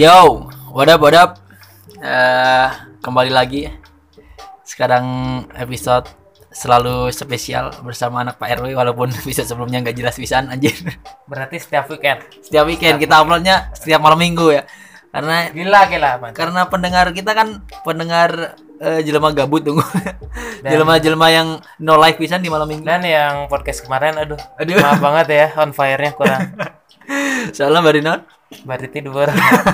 Yo, what up, what up? Eh, kembali lagi. Sekarang episode selalu spesial bersama anak Pak RW walaupun episode sebelumnya nggak jelas pisan anjir. Berarti setiap weekend. Setiap weekend kita uploadnya setiap malam minggu ya. Karena Gila gila mantap. karena pendengar kita kan pendengar eh, jelema gabut tunggu. Dan- Jelema-jelema yang no live pisan di malam minggu. Dan yang podcast kemarin aduh, Aduh. maaf banget ya on fire-nya kurang. Soalnya Mbak Rinon Baru tidur.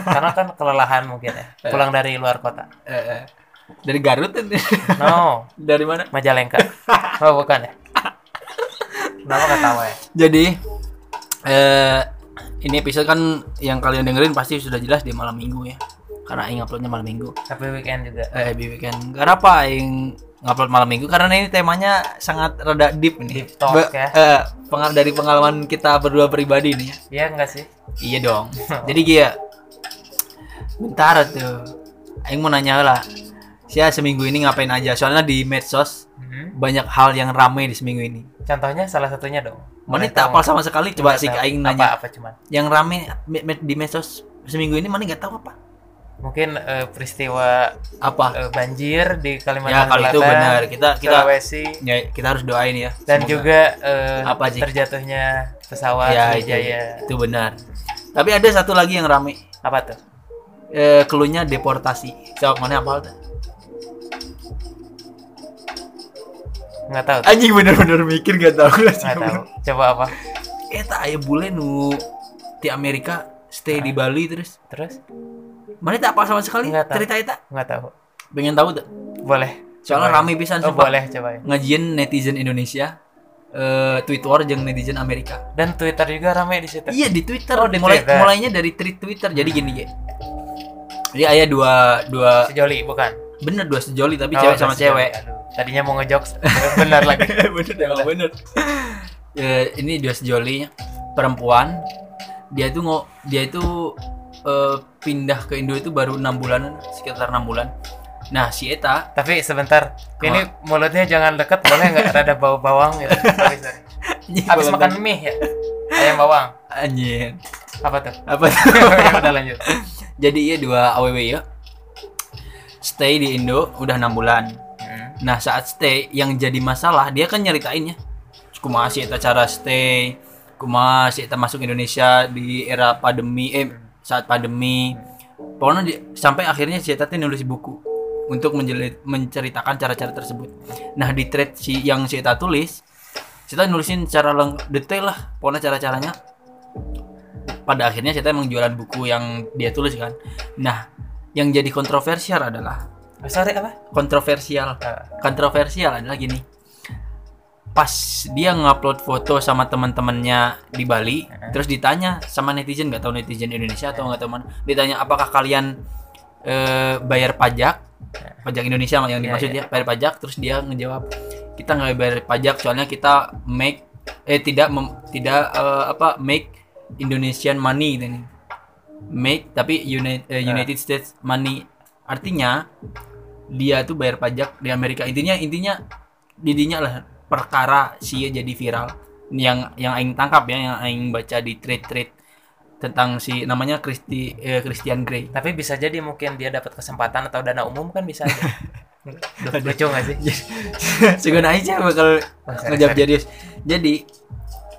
Karena kan kelelahan mungkin ya. Pulang dari luar kota. eh, eh, dari Garut ini. No, dari mana? Majalengka. Oh, bukan ya. Kenapa ketawa ya? Jadi eh ini episode kan yang kalian dengerin pasti sudah jelas di malam minggu ya. Karena Aing uploadnya malam minggu. Tapi weekend juga. Eh di weekend. Karena apa Aing ngupload malam minggu? Karena ini temanya sangat rada deep ini. Deep talk ya. eh, pengal dari pengalaman kita berdua pribadi nih ya. Iya enggak sih? Iya dong. Jadi Gia Bentar tuh. Aing mau nanya lah. Sia seminggu ini ngapain aja? Soalnya di medsos Mhm. banyak hal yang rame di seminggu ini. Contohnya salah satunya dong. Mana tak apal nggak? sama sekali coba sih aing Apa nanya apa cuman? yang rame me- di medsos seminggu ini mana nggak tahu apa Mungkin eh, peristiwa apa eh, banjir di ya Kalimantan kalau itu Selatan, benar kita kita Sulawesi ya kita harus doain ya dan Semoga. juga eh, Apa, Ji? terjatuhnya pesawat ya itu, Sriwijaya. itu benar tapi ada satu lagi yang rame Apa tuh? eh, keluhnya deportasi coba mana apa tuh Nggak tahu. anjing bener-bener mikir gak tahu lah Nggak tahu. Coba apa? eh tak aya bule nu di Amerika stay di Bali terus Terus? Mana tak apa sama sekali Nggak cerita itu Nggak tahu. pengen tahu tuh Boleh. soalnya rame pisan Oh, sumpah. boleh cobain. ngajian netizen Indonesia eh Twitter jeung netizen Amerika Dan Twitter juga rame di situ. Iya di Twitter. Oh, di Mulai Twitter. mulainya dari tweet Twitter. Jadi gini ya. Jadi ayah dua dua Sejoli bukan? bener dua sejoli tapi Oh, cewek sama sejoli. cewek. Aduh, Tadinya mau ngejokes. Benar lagi. bener emang bener. Eh, ini dua sejoli perempuan. Dia itu ngo dia itu eh, pindah ke Indo itu baru enam bulan sekitar enam bulan. Nah si Eta Tapi sebentar. Ini mulutnya jangan deket boleh nggak rada bau bawang gitu. Sorry, sorry. Habis makan mie ya? Ayam bawang. anjir Apa tuh? apa ya udah lanjut. jadi iya dua aww ya stay di Indo udah enam bulan Hmm. Nah saat stay yang jadi masalah dia kan nyeritainnya Kumaha sih eta cara stay Kumaha sih eta masuk Indonesia di era pandemi Eh saat pandemi. Pokoknya di- sampai akhirnya si Eta teh nulis buku Untuk menjelit, menceritakan cara-cara tersebut. Nah di thread si, yang si Eta tulis Si Eta nulisin secara detail lah Pokoknya cara-caranya. Pada akhirnya si Eta emang jualan buku yang dia tulis kan. Nah yang jadi kontroversial adalah sorry apa? kontroversial. Eh, kontroversial adalah gini pas dia ngupload foto sama teman-temannya di Bali terus ditanya sama netizen nggak tahu netizen Indonesia atau nggak tahu mana ditanya apakah kalian eh, bayar pajak? Pajak Indonesia yang Iya, dimaksud iya. ya bayar pajak terus dia ngejawab kita nggak bayar pajak soalnya kita make eh tidak mem- tidak eh, apa make Indonesian money gitu nih make tapi United, Ah. United States money. Artinya dia tuh bayar pajak di Amerika. Intinya intinya didinya lah perkara sih jadi viral yang yang aing tangkap ya yang aing baca di thread-thread tentang si namanya Christy eh, Christian Grey tapi bisa jadi mungkin dia dapat kesempatan atau dana umum kan bisa aja. Lucu nggak sih? Segan aja bakal ngejawab jadi jadi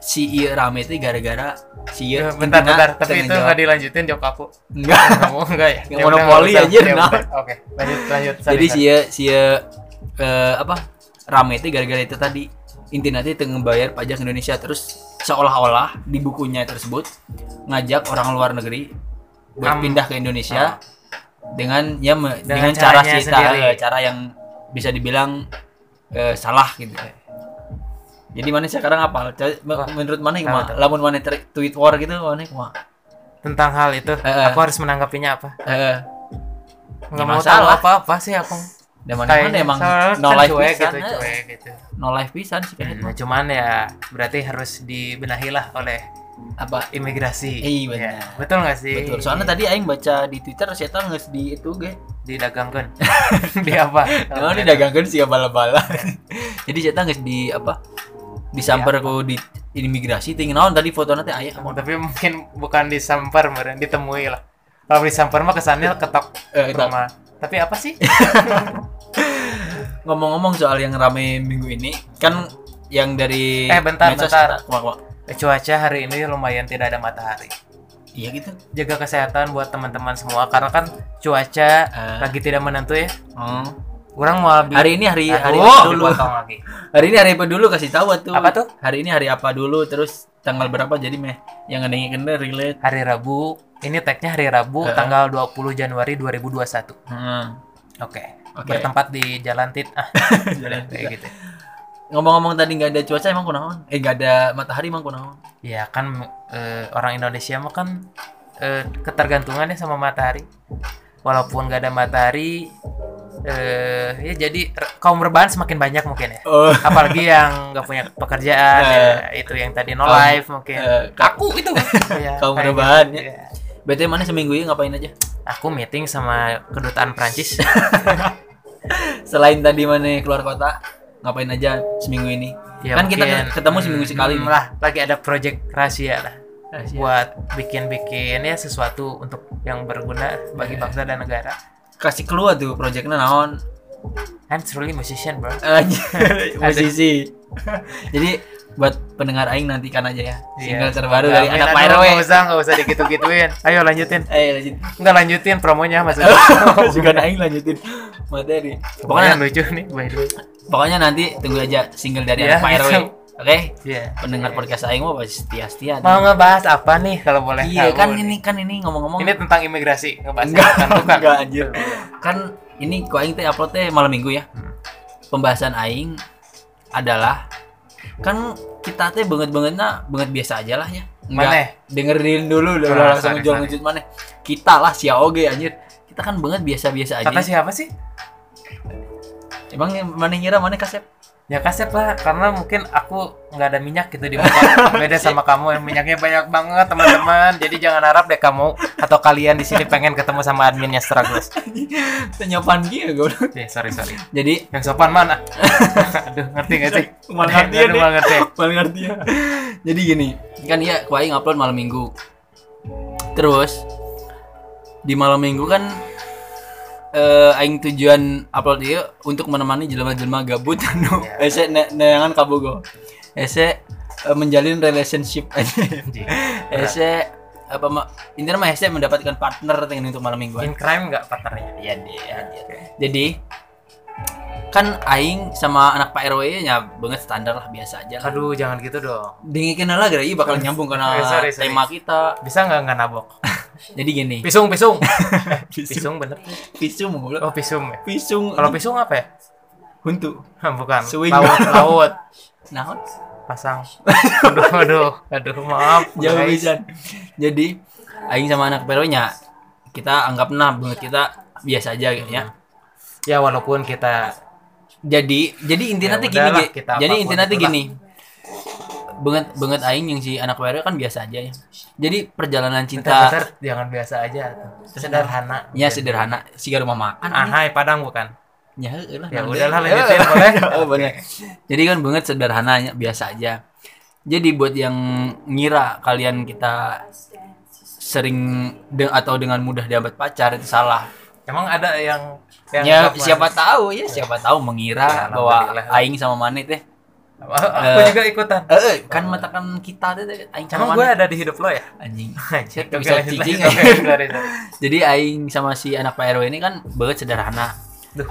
si iya rame itu gara-gara si iya Ya, bentar, bentar. Tapi itu nggak dilanjutin jawab aku. enggak Nggak mau enggak ya? Yang Ya monopoli nggak Ya nah. Oke, lanjut lanjut. Jadi si iya si iya, apa rame itu gara-gara itu tadi inti nanti itu ngebayar pajak Indonesia terus seolah-olah di bukunya tersebut ngajak orang luar negeri buat Am- pindah ke Indonesia dengan ya me- dengan, Dengan cara kita sendiri. eh, cara yang bisa dibilang eh, salah gitu jadi mana sekarang apa menurut mana gimana tahu. lamun mana tweet war gitu mana kumaha? tentang hal itu, eh. aku harus menanggapinya apa? eh Nggak mau tahu apa-apa sih aku. Dan mana mana emang no kan life cuek pisan gitu, cuek gitu. no life pisan sih kayak Nah, cuman ya berarti harus dibenahi lah oleh apa imigrasi. Iya, benar. Ya, betul nggak sih? Betul. Soalnya tadi aing baca di Twitter saya nges di itu ge. didagangkan. di apa? Oh, ini dagangkeun sih bala-bala. Jadi saya nges di apa? Disamper ku di imigrasi tinggi naon tadi foto nanti aya Oh, tapi mungkin bukan disamper meren ditemui lah Kalau disamper mah kesannya ketok Eh, rumah. Tapi apa sih? Ngomong-ngomong soal yang rame minggu ini, kan yang dari Eh, bentar, medsos bentar. kumak, kumak. Eh, Cuaca hari ini lumayan tidak ada matahari. Iya gitu. Jaga kesehatan buat teman-teman semua karena kan cuaca Eh. lagi tidak menentu ya. Oh. Orang mau habis Hari ini hari hari Aduh, apa dulu? lagi. Hari ini hari apa dulu kasih tahu tuh. Apa tuh? Hari ini hari apa dulu terus tanggal berapa jadi meh yang kena relate. Hari Rabu. Ini tagnya hari Rabu Eh. tanggal 20 Januari 2021. Hmm. Oke. Oke. Bertempat di Jalan Tit. Ah, Jalan kayak gitu. Ngomong-ngomong tadi nggak ada cuaca emang kunaon? Eh nggak ada matahari emang kunaon? Ya kan eh, orang Indonesia mah kan eh, ketergantungannya sama matahari. Walaupun nggak ada matahari, eh ya jadi kaum rebahan semakin banyak mungkin ya. Oh. Apalagi yang nggak punya pekerjaan, Eh. ya, itu yang tadi no Kaum- life mungkin. ka- Aku itu. Ya, kaum kayak rebahan, gitu, ya. ya. BT mana seminggu ini ngapain aja? Aku meeting sama kedutaan Prancis. Selain tadi mana keluar kota, ngapain aja seminggu ini? Ya, kan kita mungkin, ketemu seminggu hmm, sekali hmm, lah. Lagi ada project rahasia lah. Rahasia. Buat bikin-bikin ya sesuatu untuk yang berguna bagi Eh. bangsa dan negara. Kasih keluar tuh proyeknya naon? I'm truly musician, bro. Musisi. Jadi buat pendengar aing nantikan aja ya. Single Iya, terbaru dari anak Pyro. Nggak usah, nggak usah digitu-gituin. Ayo lanjutin. Eh lanjut. Nggak lanjutin promonya maksudnya. Juga aing lanjutin materi. Pokoknya lucu nih, by the way. pokoknya nanti tunggu aja single dari Iya, anak Pyro. gitu. Oke? Iya. Pendengar podcast aing mah pasti setia-setia. Mau ngebahas apa nih kalau boleh Iya kan nih? ini kan ini ngomong-ngomong Ini tentang imigrasi ngebahas enggak kan bukan. enggak anjir. Kan ini ku aing teh upload teh malam Minggu ya. Hmm. Pembahasan aing adalah kan kita teh banget-bangetna banget biasa aja lah ya. Maneh? dengerin dulu udah Ah, udah langsung ngejol sorry. ngejut mana. Kita lah sia oge anjir. Kita kan banget biasa-biasa aja. Kata siapa sih? Emang mana ngira mana kasep? Ya kasep lah, karena mungkin aku nggak ada minyak gitu di muka. Beda sama kamu yang minyaknya banyak banget teman-teman. Jadi jangan harap deh kamu atau kalian di sini pengen ketemu sama adminnya Struggles. Tenyopan gitu gue. Eh, sorry sorry. Jadi Yang sopan mana? Aduh, ngerti gak sih? Mal ngerti ya, mal ngerti. Paling ngerti ya. Jadi gini, kan ya ku aing upload malam Minggu. Terus di malam Minggu kan eh aing tujuan upload ieu untuk menemani jelema-jelema gabut anu Ya. ese ne- neangan kabogo. Ese eh, menjalin relationship aja. Anjing. ese apa mah intinya mah ese mendapatkan partner dengan untuk malam mingguan. In crime nggak partnernya? Iya dia. Jadi kan aing sama anak Pak RW nya banget standar lah biasa aja lah. Aduh, jangan gitu dong. Dengerin lah gara bakal nyambung karena sorry, sorry. tema kita. Bisa nggak nggak nabok? Jadi gini. Pisung, pisung. Pisung. pisung bener. Pisung mulu. Oh, pisung ya. Pisung. Kalau pisung apa ya? huntu. Bukan. Swing. Laut, laut. Nah, Pasang. Aduh, aduh, aduh, maaf. jauh guys. bisa. Jadi aing sama anak RW nya kita anggap nah banget kita biasa aja gitu ya. Ya walaupun kita Jadi jadi inti Ya nanti gini, udahlah, Ge. kita jadi apa pun inti nanti gini. Banget banget aing yang si anak RW kan biasa aja ya. Jadi perjalanan cinta bentar, jangan biasa aja. tuh. Sederhana. ya sederhana siga rumah makan. Ahai Padang bukan? Ya, heueuh lah. Ya udahlah, lanjutin, boleh? Oh, boleh. Jadi kan banget sederhananya biasa aja. Jadi buat yang ngira kalian kita sering de- atau dengan mudah dapat pacar itu salah. Emang ada yang yang ya apa? siapa tahu ya, siapa tahu mengira Ya, bahwa aing sama Mane teh Aku Eh, juga ikutan. eh eh, kan matakan kita teh teh, aing sama gue Mane ada di hidup lo ya? anjing. Bisa cicing. Sorry. Jadi aing sama si anak Pak RW ini kan banget sederhana. Duh.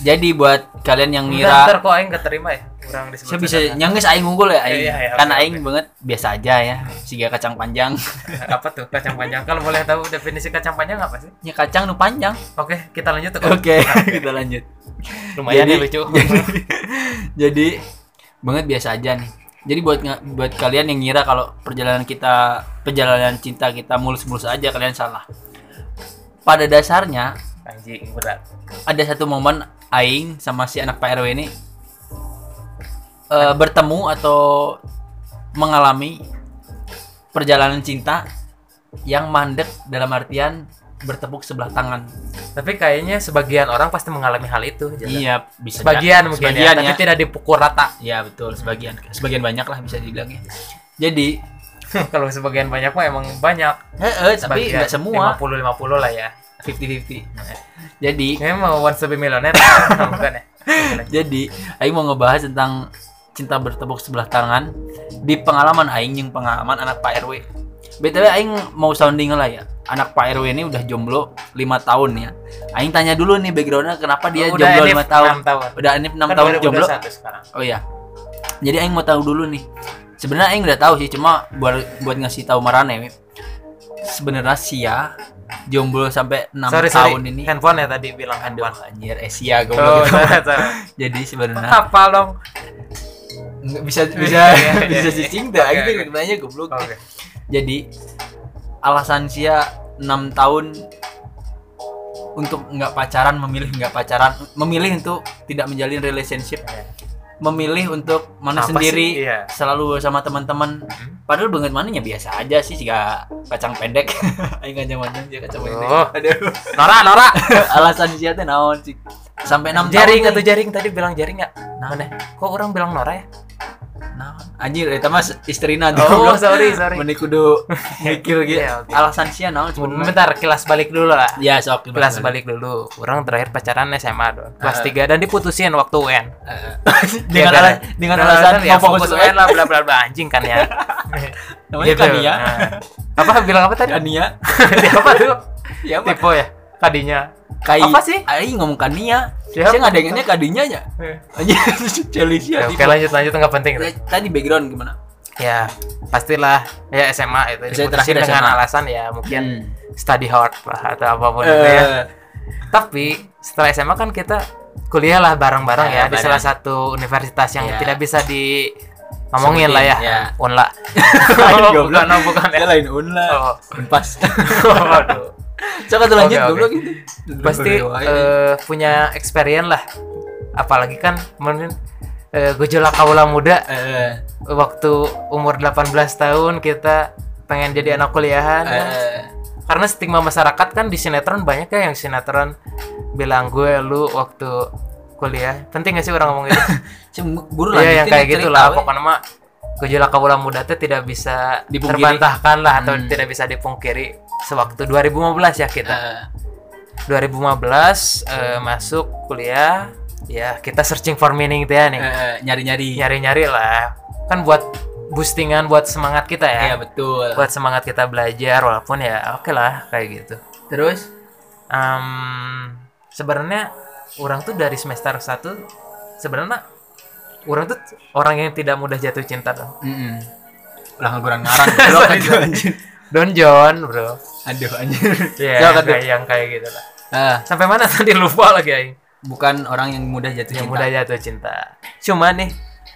Jadi buat kalian yang ngira ntar kok aing gak terima ya? Kurang disebut. saya bisa nyangges aing unggul ya aing. Iya, iya, kan oke, aing banget biasa aja ya. Siga kacang panjang. apa tuh kacang panjang? Kalau boleh tahu definisi kacang panjang apa sih? ya kacang nu panjang. Oke, kita lanjut tuh. Oke, kita lanjut. Lumayan Jadi- ya lucu. jadi, jadi banget biasa aja nih. Jadi buat buat kalian yang ngira kalau perjalanan kita perjalanan cinta kita mulus-mulus aja kalian salah. Pada dasarnya Anjing berat. ada satu momen aing sama si anak Pak RW ini eh, bertemu atau mengalami perjalanan cinta yang mandek dalam artian bertepuk sebelah tangan. Tapi kayaknya sebagian orang pasti mengalami hal itu. Jalan. Iya, bisa Sebagian mungkin sebagian ya, tapi tidak dipukul rata. Ya betul, sebagian sebagian banyak lah bisa dibilang ya. Jadi Kalau sebagian banyak mah emang banyak. Eh, eh, tapi Sebagian nggak semua 50 50 lah ya. 50-50. Jadi Kayaknya mau once to be millionaire bukan ya? jadi aing mau ngebahas tentang cinta bertepuk sebelah tangan di pengalaman aing yang pengalaman anak Pak RW. BTW aing mau sounding lah ya. Anak Pak RW ini udah jomblo 5 tahun ya. Aing tanya dulu nih backgroundnya kenapa dia Oh, jomblo 5 tahun. 6 tahun. Udah Anif 6 Kan tahun jomblo. Oh iya. Jadi aing mau tahu dulu nih. Sebenarnya aing udah tahu sih, cuma buat buat ngasih tahu Marane. Sebenarnya Sia jomblo sampai 6 Sorry, sorry. tahun ini. Handphone ya tadi bilang Aduh, handphone. anjir, eh Sia Oh, sorry. Jadi sebenarnya Apa dong? bisa bisa Iya, bisa iya. cicing dah Oke, gitu nanya goblok. Jadi alasan Sia 6 tahun untuk nggak pacaran memilih nggak pacaran memilih untuk tidak menjalin relationship memilih untuk mana Apa sendiri sih? Iya. selalu sama teman-teman Hmm. padahal banget mananya biasa aja sih jika kacang pendek aing aja mantan dia kacang pendek Oh. aduh Nora, Nora. alasan Sia teh naon sih sampai 6 Jaring atau jaring tadi bilang jaring nggak? Mana? Kok orang bilang Nora ya? Naon anjir eta mah istrina Oh, sorry, sorry. Mending kudu mikir gitu. Iya, oke. Alasan sia naon sebenarnya? Bentar, kilas balik dulu lah. Ya, sok Kelas balik dulu. Orang terakhir pacaran SMA dong. Kelas Ah. 3 dan diputusin waktu UN. dengan Ya, ala- dengan alasan ya fokus UN lah bla bla bla anjing kan ya. Namanya Kania. Nah. Apa bilang apa tadi? Kania. Siapa tuh? Ya apa? Tipe ya? Kadinya. Kai. Apa sih? Aing ngomong Kania. Siapa? Saya ngadengannya kadinya ya. Anjir, Chelsea Ya, Oke lanjut lanjut nggak penting. Tadi background gimana? Ya pastilah ya SMA itu Saya terakhir dengan SMA. alasan ya mungkin Hmm. study hard lah atau apa pun itu ya. Eh, Tapi setelah SMA kan kita kuliah lah bareng-bareng Ya, ya di salah satu universitas yang Ya. tidak bisa di ngomongin lah ya. ya. Unla. Bukan, oh, bukan Dia ya. lain unla. Oh. Unpas. Waduh. Coba tuh lanjut oke. goblok gitu. Pasti eh, punya experience lah. Apalagi kan mungkin eh, gejolak kaula muda eh waktu umur 18 tahun kita pengen jadi anak kuliahan kan. eh karena stigma masyarakat kan di sinetron banyak ya yang sinetron bilang gue lu waktu kuliah penting gak sih orang ngomong gitu lanjutin iya yang kayak gitu lah pokoknya mah gejolak kaula muda teh tidak bisa terbantahkan lah atau Hmm. tidak bisa dipungkiri sewaktu 2015 ya kita. Eh, 2015 eh, masuk kuliah ya kita searching for meaning teh nih. Eh, nyari-nyari. nyari-nyari lah. Kan buat boostingan buat semangat kita ya. Iya betul. buat semangat kita belajar walaupun ya oke lah kayak gitu. Terus? Em, sebenarnya orang tuh dari semester 1 sebenarnya orang tuh orang yang tidak mudah jatuh cinta dong. Mm Ulah ngaguran ngarang Don John, bro. Aduh anjir. Iya, Siapa tuh? kayak yang kayak gitu lah. Ah, Sampai mana tadi lupa lagi aing. bukan orang yang mudah jatuh Yang cinta. mudah jatuh cinta. Cuma nih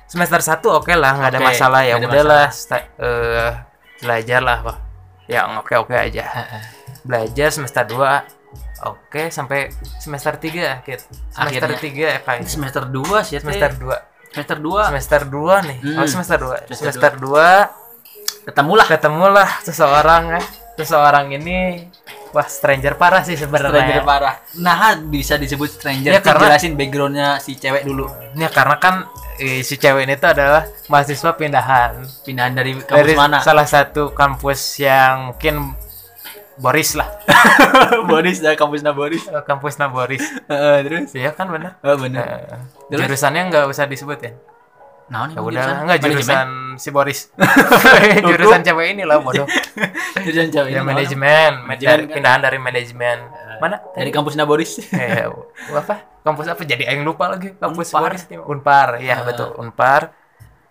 semester 1 oke lah, nggak ada Oke, masalah ya. ada Udahlah sta- eh, belajar lah, Pak. Yang oke-oke aja. Heeh. Belajar semester 2 Oke, sampai semester 3 Kit. Semester Akhirnya. 3 ya, kayak Semester 2 sih, semester semester 2 semester 2 semester 2 nih Hmm. oh semester 2 Semester semester 2 ketemulah ketemulah seseorang ya seseorang ini wah stranger parah sih stranger sebenarnya parah. Nah, bisa disebut stranger. Ya, karena- jelasin backgroundnya si cewek dulu. ya karena kan eh, si cewek ini tuh adalah mahasiswa pindahan Pindahan dari kampus dari mana? salah satu kampus yang mungkin Boris lah Boris dari kampusnya Boris. Eh, kampusnya Boris Heeh, terus. iya kan benar Oh, bener. Eh, Terus? jurusannya nggak usah disebut ya Nah, ya udah nggak jurusan si Boris jurusan cewek ini lah bodoh jurusan cewek. ya ini manajemen Manajemen dari kan? pindahan dari manajemen mana malah. Dari kampusnya Boris. eh apa kampus apa jadi aing lupa lagi kampus Unpar. Boris. Unpar ya Ah. betul Unpar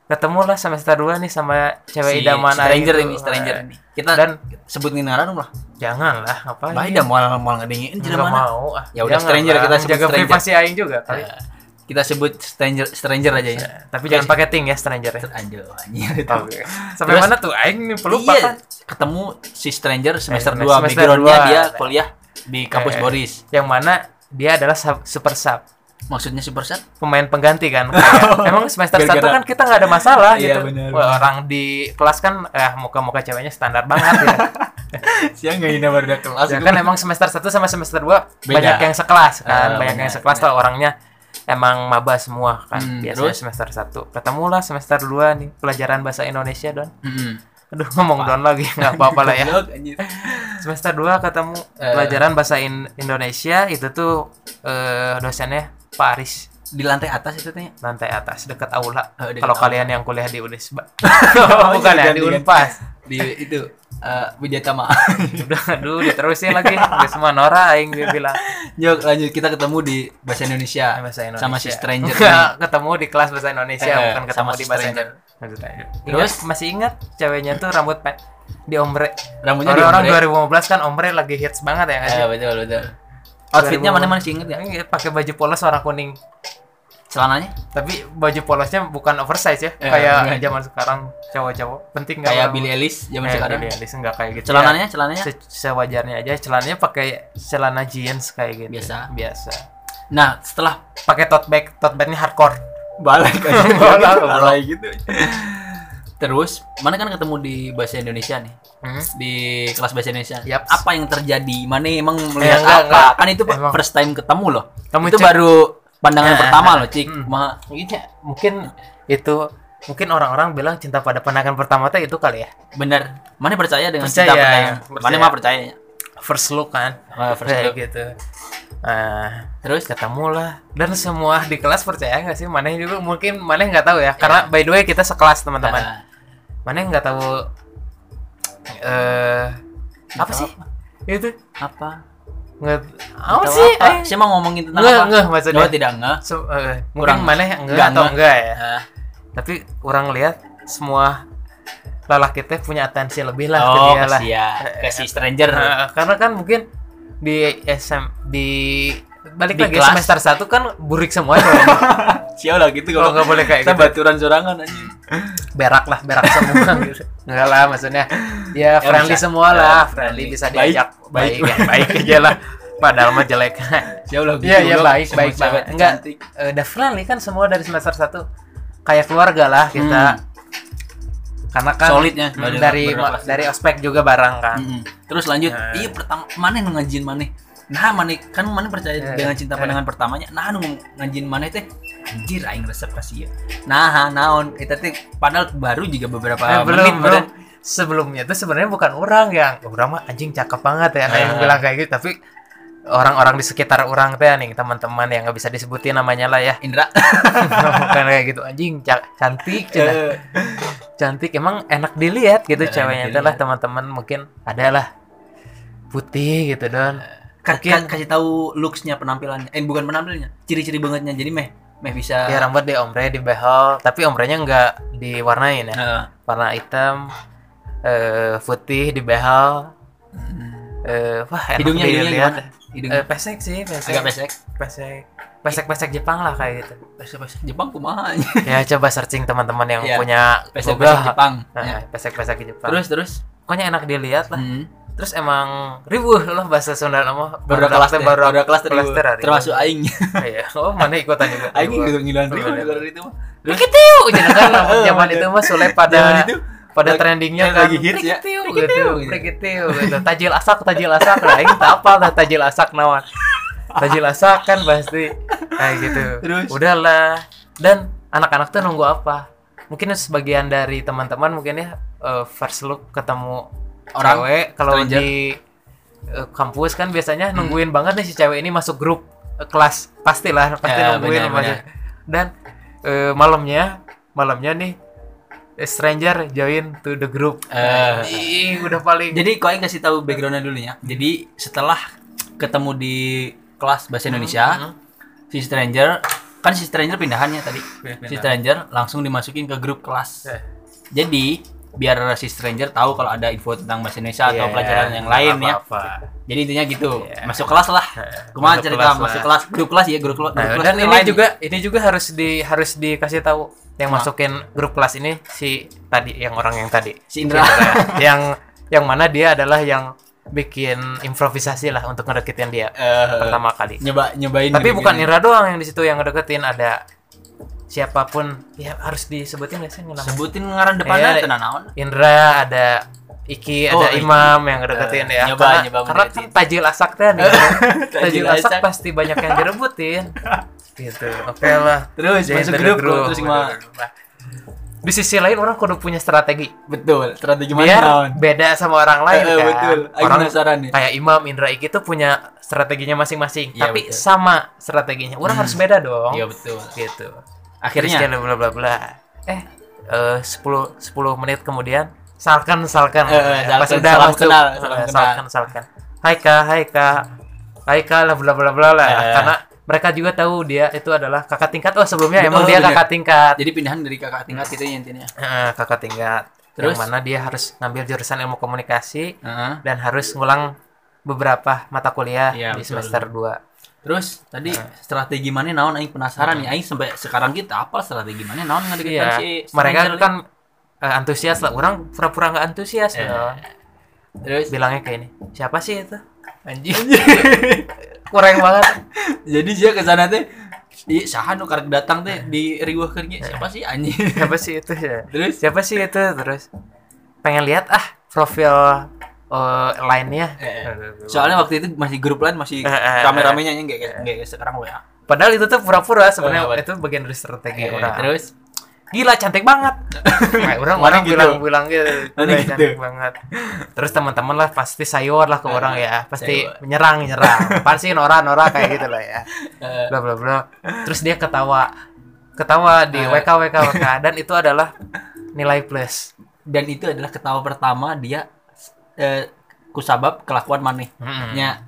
ketemu lah semester 2 nih sama cewek Si idaman stranger ini, stranger Eh, ini. Kita Dan- sebutin ngaran lah. jangan lah ngapain Baik dah mau mau ngedengin Nggak mana. mau ah. Ya udah, stranger, lah. kita sebut jaga privasi aing juga kali Eh, kita sebut stranger stranger aja ya. tapi jangan pakai ting ya stranger ya Anjir, anjir. Oke. sampai Terus- mana tuh aing pelupa Iya, kan ketemu si stranger semester Eh, 2 semester backgroundnya dua. dia kuliah di kampus Eh, Boris. yang mana dia adalah sub- super sub Maksudnya super set? pemain pengganti kan Kayak, emang semester satu kan kita nggak ada masalah Iya, gitu Wah, orang di kelas kan eh muka-muka ceweknya standar banget ya Siang enggak ini baru kelas. ya kan emang semester 1 sama semester 2 Beda. banyak yang sekelas kan Ah, banyak yang sekelas lah orangnya emang maba semua kan Hmm, biasanya terus? semester 1 ketemulah semester 2 nih pelajaran bahasa Indonesia don. Mm-mm. aduh ngomong down lagi nggak apa-apa lah ya. Semester 2 ketemu Eh. pelajaran bahasa In- Indonesia itu tuh eh, dosennya Pak Aris. Di lantai atas itu tanya? Lantai atas dekat aula. Oh, kalau kalian yang kuliah di Unisba. Oh, bukan ya di. Unpas. Di itu uh, Wijatama udah aduh diterusin lagi. Nggak semua Nora aing dia bilang. Yuk lanjut. Kita ketemu di bahasa Indonesia, bahasa Indonesia. Sama si stranger ketemu di kelas bahasa Indonesia Eh, bukan ketemu sama di bahasa stranger. Indonesia. Terus? terus masih ingat ceweknya tuh rambut pe di ombre? Rambutnya di orang-orang ombre. 2015 kan ombre lagi hits banget ya sih? Eh, betul betul. Outfitnya 2000. mana mana sih inget Iya, pakai baju polos warna kuning celananya? Tapi baju polosnya bukan oversize ya Eh, kayak enggak. zaman sekarang cowok-cowok. Penting nggak kayak Billie Eilish zaman Eh, sekarang? Billie Eilish nggak kayak gitu. Celananya ya. celananya? Se- sewajarnya aja. Celananya pakai celana jeans kayak gitu. Biasa. biasa. Nah setelah pakai tote bag tote bagnya hardcore. Balik Balik, balik gitu. Terus mana kan ketemu di bahasa Indonesia nih? Hmm? di kelas bahasa Indonesia. Yaps. apa yang terjadi? Mana emang melihat enggak, apa? enggak. kan itu Emang. first time ketemu loh. Kamu itu cek- baru pandangan Ya. pertama loh cik. Hmm. Ma- Iya, mungkin itu mungkin orang-orang bilang cinta pada pandangan pertama itu kali ya. Bener. Mana percaya dengan Percaya, cinta pandangan percaya. mana mah percaya. First look kan? Ah, first look. gitu. Nah, terus? ketemu lah dan semua di kelas percaya nggak sih? Mana juga mungkin mana nggak tahu ya. Karena by the way kita sekelas teman-teman. Ah, mana nggak tahu eh apa sih? Itu. Apa nggak apa sih apa? Eh, saya mau ngomongin tentang nggak apa nggak maksudnya Oh, tidak nggak So, eh, mungkin Kurang. mana enggak, Nggak, atau nggak. enggak ya Ah, tapi orang lihat semua lelaki teh punya atensi lebih lah ke oh dia lah kasih ya kasih stranger Nah, karena kan mungkin di SM di balik Di lagi kelas. semester satu kan burik semua cowoknya. siapa lah gitu kalau nggak boleh kayak kita gitu baturan sorangan anjing berak lah berak semua gitu enggak lah maksudnya ya friendly bisa. semua Ya, lah friendly. friendly bisa Baik, diajak baik. baik baik, baik aja lah padahal mah jelek. Siapa lah gitu iya iya baik baik banget. Enggak cantik. eh, friendly kan semua dari semester satu kayak keluarga lah kita. Karena kan Solid ya, mm, dari- kelas. dari ospek juga bareng kan. Mm-mm. terus lanjut. Nah. iya pertama mana ngajin mana nah mana kan mana percaya Eh, dengan cinta eh. pandangan pertamanya. Nah nu ngajin mana teh anjir aing resep kasih ya nah naon? Eta teh padahal baru juga beberapa Eh, belum menit belum. sebelumnya tuh sebenarnya bukan orang yang orang mah anjing cakep banget ya kayak yang bilang kayak gitu. Tapi orang-orang di sekitar orang teh nih teman-teman yang nggak bisa disebutin namanya lah ya. Indra. Bukan kayak gitu. Anjing ca- cantik cenah. Eh, cantik emang enak dilihat gitu Eh, ceweknya. itu lah teman-teman mungkin ada lah. Putih gitu don. Mungkin- ka- kasih tahu looksnya penampilannya. Eh bukan penampilannya ciri-ciri bangetnya. Jadi meh meh bisa. Ya rambut di ombre di behel. Tapi ombrenya nggak diwarnain ya. Eh, warna hitam eh putih di behel. Eh wah enak hidungnya hidungnya dilihat. gimana hidungnya Eh, pesek sih pesek. Agak pesek. Pesek. Pesek pesek Jepang lah kayak gitu. Pesek pesek Jepang kumaha ya coba searching teman-teman yang Iya, punya pesek Google. pesek Jepang. Nah, Ya. pesek pesek Jepang. Terus terus? Pokoknya enak dilihat lah. Hmm. terus emang ribuh lah bahasa Sunda nama baru kelas teh baru baru kelas kelas ribuh. termasuk aing. Iya. oh mana ikutan juga aing Ribuh. gitu ngilan ribu Bener. gara itu mah. Jadi kan Oh, zaman itu mah Sule pada Zaman itu pada lagi- trendingnya yang kan lagi hits ya. Begitu, Begitu, gitu, gitu. gitu. Tajil asak, tajil asak, lah ini tak apa lah tajil asak nawan. Tajil asak kan pasti kayak gitu. Terus? Udahlah. Dan anak-anak tuh nunggu apa? Mungkin sebagian dari teman-teman mungkin ya eh, first look ketemu Orang, cewek kalau di eh, kampus kan biasanya nungguin banget nih si cewek ini masuk grup eh, kelas pastilah pasti Ya, nungguin benar, masuk. benar. dan eh, malamnya malamnya nih eh, stranger join to the group Eh. Ih, udah paling Jadi kau yang kasih tahu backgroundnya dulu ya. Jadi setelah ketemu di kelas bahasa Indonesia, Hmm. si stranger kan si stranger pindahannya tadi. Pindah. Si stranger langsung dimasukin ke grup kelas. Eh. Jadi biar si stranger tahu kalau ada info tentang bahasa Indonesia atau Iya, pelajaran yang nggak lain ya. apa-apa. Jadi intinya gitu. Iya. Masuk kelas lah. Kumaha Masuk cerita kelas lah. masuk kelas, grup kelas ya, grup, grup Nah, kelas dan ini lain. juga ini juga harus di harus dikasih tahu yang Nah. masukin grup kelas ini si tadi yang orang yang tadi si Indra. yang yang mana dia adalah yang bikin improvisasi lah untuk ngedeketin dia Eh, pertama kali nyoba nyobain tapi bukan Indra doang yang di situ yang ngedeketin ada siapa pun ya harus disebutin nggak sih namanya sebutin ngaran depannya Iya. tenan naon. Indra ada Iki Oh, ada Iki. Imam yang ngedeketin Eh, ya nyoba- karena, nyoba karena kan tajil asak teh nih tajil asak. pasti banyak yang direbutin gitu oke lah Terus Jadi masuk dari grup, terus gimana? Di sisi lain orang kudu punya strategi. Betul strategi mana biar beda sama orang lain eh, kan? betul. Orang penasaran nih. kayak Imam Indra Iki tuh punya strateginya masing-masing. Iya, tapi betul. sama strateginya. Orang harus beda dong. Iya betul. Gitu. Akhirnya? Christian bla bla bla. Eh eh, 10 10 menit kemudian salkan salkan. Eh, eh, pas salkan, udah salam masuk. kenal, eh, salam kenal. salkan salkan. Hai kak. Hai kak. Hai kak. Lah bla bla bla lah. Eh. karena mereka juga tahu dia itu adalah kakak tingkat. Oh sebelumnya Oh, emang dia bener. kakak tingkat. Jadi pindahan dari kakak tingkat itu ya intinya. Kakak tingkat. Terus? yang mana dia harus ngambil jurusan ilmu komunikasi Heeh. dan harus ngulang beberapa mata kuliah Iya, di betul. semester 2 terus tadi strategi mana naon? Aing penasaran nih. Aing sampai sekarang kita apa strategi mana naon ngadeketan iya. si mereka kan eh, antusias lah. Orang pura-pura nggak antusias Eh. loh. terus? Bilangnya kayak ini siapa sih itu anjing. Kurang banget. Jadi dia ke sana teh di saha nu karek datang teh di riweuh kerja siapa sih anjing? Siapa sih itu ya? Terus? Siapa sih itu terus? Pengen lihat ah profil eh, lainnya. Soalnya waktu itu masih grup lain masih Eh, eh, rame-ramenya enggak kayak sekarang WA padahal itu tuh pura-pura sebenarnya Oh, itu bagian dari strategi Eh, orang terus gila cantik banget. Kayak orang orang gitu? bilang bilang gitu "Gila, gitu? cantik banget. Terus teman-teman lah pasti sayur lah ke orang ya. Pasti sayur. menyerang menyerang. Pasti nora nora kayak gitu lah ya. Eh, bla bla bla. Terus dia ketawa. Ketawa di Eh. WK WK WK dan itu adalah nilai plus. Dan itu adalah ketawa pertama dia eh, kusabab kelakuan maneh Mm-mm. nya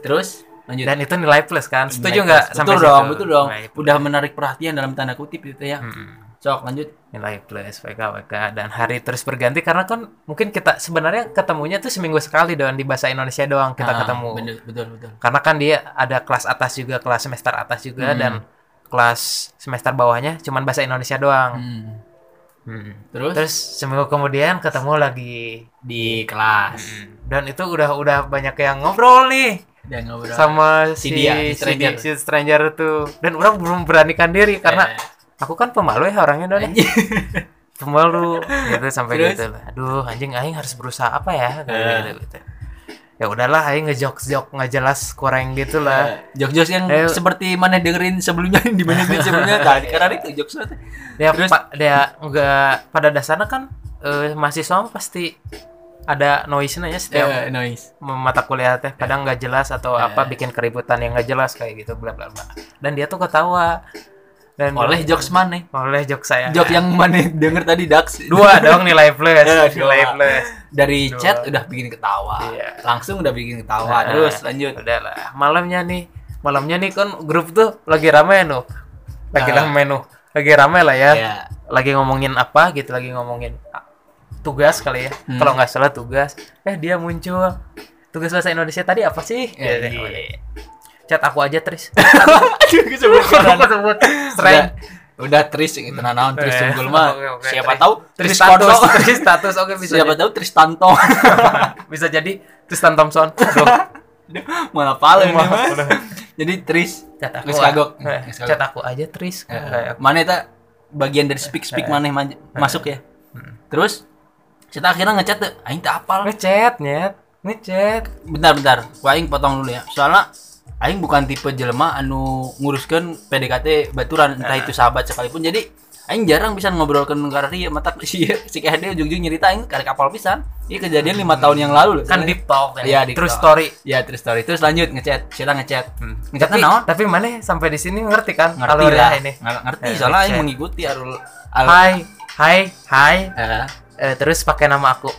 terus lanjut. Dan itu nilai plus kan? Setuju nggak betul situ? dong betul dong. Udah menarik perhatian dalam tanda kutip gitu ya. Mm-mm. Sok lanjut. Nilai plus WK WK dan hari terus berganti karena kan mungkin kita sebenarnya ketemunya tuh seminggu sekali doang di bahasa Indonesia doang kita Ah, ketemu. betul betul betul. Karena kan dia ada kelas atas juga kelas semester atas juga Hmm. dan kelas semester bawahnya cuman bahasa Indonesia doang. Hmm. Hmm. terus, terus seminggu kemudian ketemu lagi di kelas. Dan itu udah udah banyak yang ngobrol nih dan ngobrol. sama Si si, dia, si stranger. si stranger tuh. Dan orang belum beranikan diri karena Eh, aku kan pemalu ya orangnya dong anjing. pemalu gitu sampai Terus? gitu aduh anjing aing harus berusaha apa ya gitu, Eh. gitu, gitu. ya udahlah aing ngejok jok nggak jelas kurang gitu lah jokes-jokes yang Eh. seperti mana dengerin sebelumnya di menit sebelumnya tadi karena itu jokes nanti dia Terus? pa- dia nggak pada dasarnya kan eh, mahasiswa mah pasti ada noise nya setiap Eh, noise mata kuliah teh kadang nggak jelas atau Eh. apa bikin keributan yang nggak jelas kayak gitu bla bla bla dan dia tuh ketawa dan oleh jokes mana? oleh jok saya. Jok yang mana? Denger tadi Dax. Dua dong nilai plus Eh, nilai dua. plus. Dari Dua. chat udah bikin ketawa. Iya. langsung udah bikin ketawa. Nah, terus lanjut. Udah lah. Malamnya nih malamnya nih kan grup tuh lagi rame nuh lagi Nah. rame nuh lagi rame lah ya. Ya lagi ngomongin apa gitu lagi ngomongin ah, tugas kali ya. Hmm. kalau nggak salah tugas. Eh dia muncul. Tugas bahasa Indonesia tadi apa sih? Ya, Gitu. iya. Chat aku aja Tris. Aduh kesebut Aku sebut. Strength. udah tris gitu nah naon tris Eh, unggul mah. Siapa Tris. tahu Tris tris status Kondo. Tris status oke bisa siapa jadi, tahu Tristanto bisa jadi Tristan Thompson. Malah paling mah jadi tris. Chat aku kagok. eh, Geus kagok. chat aku aja Tris. Kayak, mana itu? Bagian dari speak speak mana maj- masuk ya? Terus kita akhirnya ngechat tuh. Aing tak apal. Ngechat nyet. Ngechat. Bentar bentar. Gua aing potong dulu ya. Soalnya aing bukan tipe jelema anu nguruskan PDKT baturan entah itu sahabat sekalipun. Jadi aing jarang bisa ngobrolkan karena dia mata si si KHD ujung-ujung nyerita aing karek kapal pisan. Ini kejadian lima tahun yang lalu kan deep talk kan Iya, deep true talk. story. Ya terus story. Terus lanjut ngechat kita ngechat. Ngechat tapi naon? tapi mana sampai di sini ngerti kan ngerti lah. ini? Nggak ngerti Eh, soalnya aing mengikuti alur al hai hai hai. Eh, eh, terus pakai nama aku.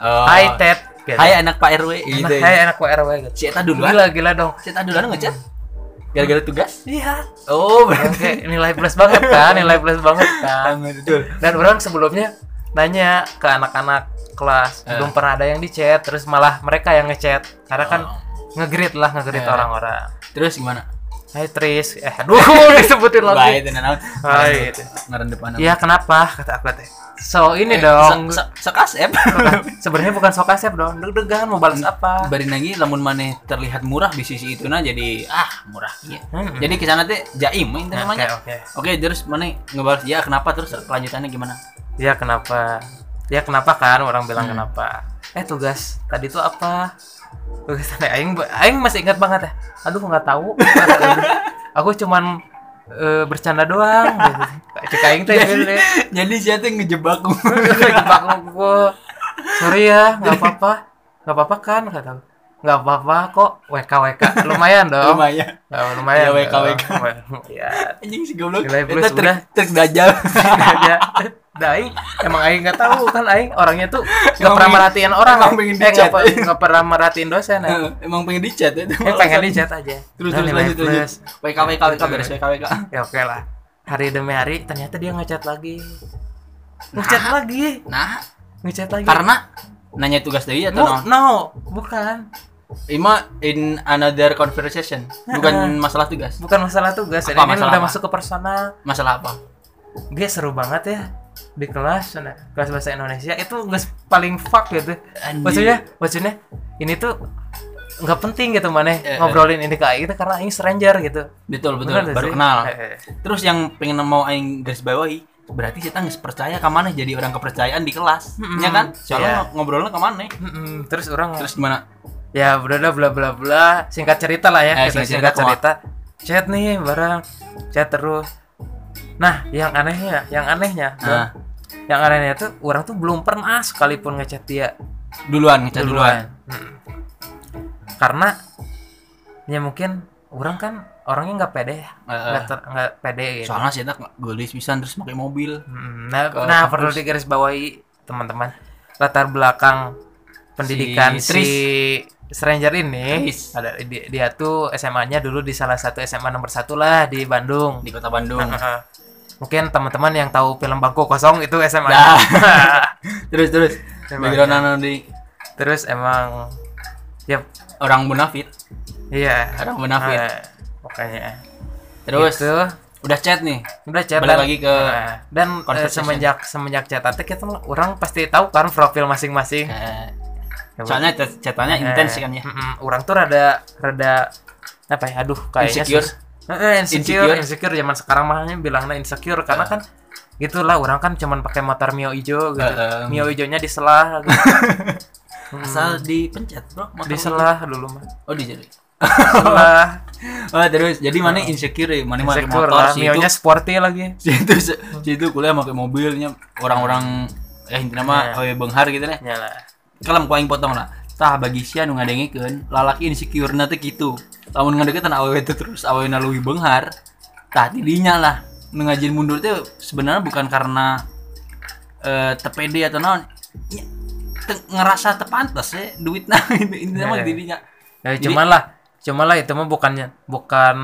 Oh. hai Ted gitu. hai anak Pak RW Nah, gitu hai anak WRW gitu si Eta duluan? Gila gila dong. Si Eta duluan ngechat gara-gara tugas? Iya. Oh Oke, nilai plus banget kan nilai plus banget kan. Betul. Dan orang sebelumnya nanya ke anak-anak kelas Eh. belum pernah ada yang di chat terus malah mereka yang ngechat. Karena kan Oh. ngegrit lah ngegrit Eh. orang-orang. Terus gimana Hai Tris eh aduh disebutin Baik, lagi itu naon. Hai. Ngaran depan. Iya kenapa kata aku teh so ini Eh, dong se- sekasep. sebenarnya bukan sok kasep dong deg-degan mau balas apa Bari lagi lamun maneh terlihat murah di sisi itu nah jadi ah murah iya. Hmm. Jadi ke sana teh jaim itu Oke, namanya. oke. Oke, terus maneh ngebalas ya kenapa terus kelanjutannya gimana? Ya kenapa? Ya kenapa kan orang bilang Hmm. kenapa? Eh tugas tadi tuh apa? Tugas tadi aing aing masih ingat banget ya. Aduh nggak tahu. aku cuman eh, bercanda doang gitu. cek aing teh jadi, jadi siapa yang ngejebak jebak gua sorry ya nggak apa-apa nggak apa-apa kan kata. Nggak apa-apa kok. WK WK lumayan dong. Lumayan. Oh, lumayan. Ya, WK. WK. ya anjing si goblok. Nilai plus trik udah. trik dajal aja Nah, aing emang aing nggak tahu kan aing. Orangnya tuh nggak pernah merhatiin orang emang eh pengen nggak dicat. nggak pernah merhatiin dosen ya. emang pengen dicat ya. Eh, pengen di chat aja. Terus Nah, terus lanjut plus. WK WK WK beres WK WK ya oke lah. Hari demi hari ternyata dia ngechat lagi. Ngechat lagi? Nah. Ngechat lagi. Karena nanya tugas dari atau no? no. Bukan Ima in another conversation bukan masalah tugas bukan masalah tugas Apa ini kan masalah udah apa? masuk ke personal masalah apa dia seru banget ya di kelas nah, kelas bahasa Indonesia itu nggak paling fuck gitu Anjir. maksudnya maksudnya ini tuh nggak penting gitu mana Eh, eh. ngobrolin ini ke Aing karena Aing stranger gitu betul betul Bener baru sih? kenal Eh, eh. terus yang pengen mau aing garis bawahi berarti kita nggak percaya ke mana jadi orang kepercayaan di kelas Mm-mm. ya kan soalnya Iya. ngobrolnya ke mana Mm-mm. terus orang terus gimana ya bla bla bla bla bla. Singkat cerita lah ya Eh, kita singkat singkat cerita, chat nih barang chat terus. Nah yang anehnya yang anehnya nah yang anehnya tuh orang tuh belum pernah sekalipun ngechat dia. Duluan ngecat duluan, Mm. karena ya mungkin orang kan orangnya nggak pede. Ya nggak ter- nggak pede gitu. Soalnya sih tak gelis pisan terus pakai mobil. Mm, nah, Ke nah kampus. perlu digarisbawahi teman-teman. Latar belakang pendidikan Si si, stranger ini Tris. ada dia, dia tuh SMA-nya dulu di salah satu SMA nomor satu lah di Bandung. Di kota Bandung. Mungkin teman-teman yang tahu film bangku kosong itu SMA Dah. terus terus. Background ya. di terus emang ya. Orang munafik iya. Orang munafik Nah, makanya terus itu udah chat nih? Udah chat Balik dan- lagi ke Nah, dan eh, semenjak semenjak chat kita orang pasti tahu kan profil masing-masing. Ya, soalnya chatannya Eh, intens kan ya. mm-mm. orang tuh rada rada apa ya aduh kayaknya Insecure? Eh, eh, insecure Insecure? insecure. Zaman sekarang mahnya bilangnya insecure. Karena kan gitulah orang kan cuman pakai motor mio ijo gitu. Eh, eh. mio ijonya diselah gitu. Hmm, asal dipencet bro motor diselah dulu mah oh di jadi diselah. Oh terus jadi mana insecure ya? Mana insecure motor lah sih mionya sporty lagi. Si itu si itu kuliah pakai mobilnya orang-orang eh intinya mah Iya. oh ya benghar gitu deh mau aing potong lah. Tah bagi sia nu ngadengikeun lalaki insecure na teh kitu. Lamun ngadeketan awewe teh terus awewe na leuwih beunghar tah tidinya lah. Nu ngajin mundur teh sebenarnya bukan karena eh tepede atau naon. Ya, te- ngerasa tepantas ya duit nah ini ini mah Iya. tidinya ya Jadi- cuman lah cuman lah itu mah bukannya bukan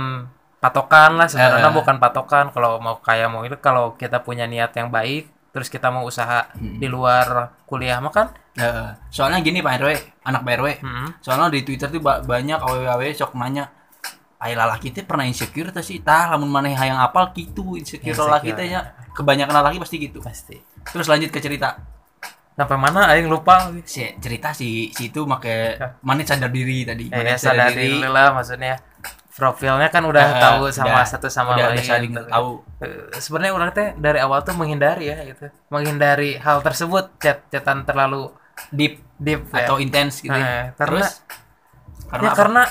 patokan lah. Sebenarnya bukan patokan. Kalau mau kayak mau itu kalau kita punya niat yang baik terus kita mau usaha Hmm. di luar kuliah mah kan? Soalnya gini Pak RW anak Pak RW Mm-mm. soalnya di Twitter tuh ba- banyak awewe sok nanya Ay lalaki teh pernah insecure teh sih? Tah lamun maneh hayang apal gitu insecure, Insecure, lalaki teh nya. kebanyakan lalaki pasti gitu. Pasti. Terus lanjut ke cerita. Sampai mana aing lupa. Si cerita si si itu make mana sadar diri tadi. Ya, Maneh ya sadar diri. lah maksudnya profilnya kan udah Eh, tahu sama udah- satu sama udah, lain udah saling gitu. tahu Eh, sebenarnya orang teh dari awal tuh menghindari ya gitu menghindari hal tersebut chat chatan terlalu deep deep ya. atau intens gitu ya. karena- terus karena ya apa? karena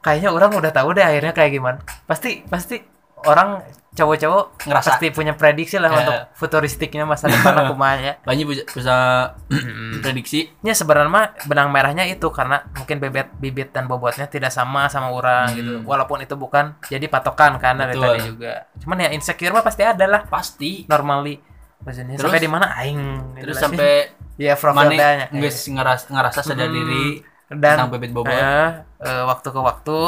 kayaknya orang udah tahu deh akhirnya kayak gimana pasti pasti orang cowok-cowok Ngerasa. pasti punya prediksi lah Eh. untuk futuristiknya masa depan kumanya banyak bisa, bisa prediksi. Ya sebenarnya mah benang merahnya itu karena mungkin bebet bibit dan bobotnya tidak sama sama orang Hmm. gitu walaupun itu bukan jadi patokan kan dari tadi juga. Cuman ya insecure mah pasti ada lah. Pasti. Normally. Maksudnya Terus- sampai di mana? Aing. Terus sampai ya profilnya nggak ngerasa ngerasa sadar Hmm. diri dan tentang bebet bobot. eh, eh, waktu ke waktu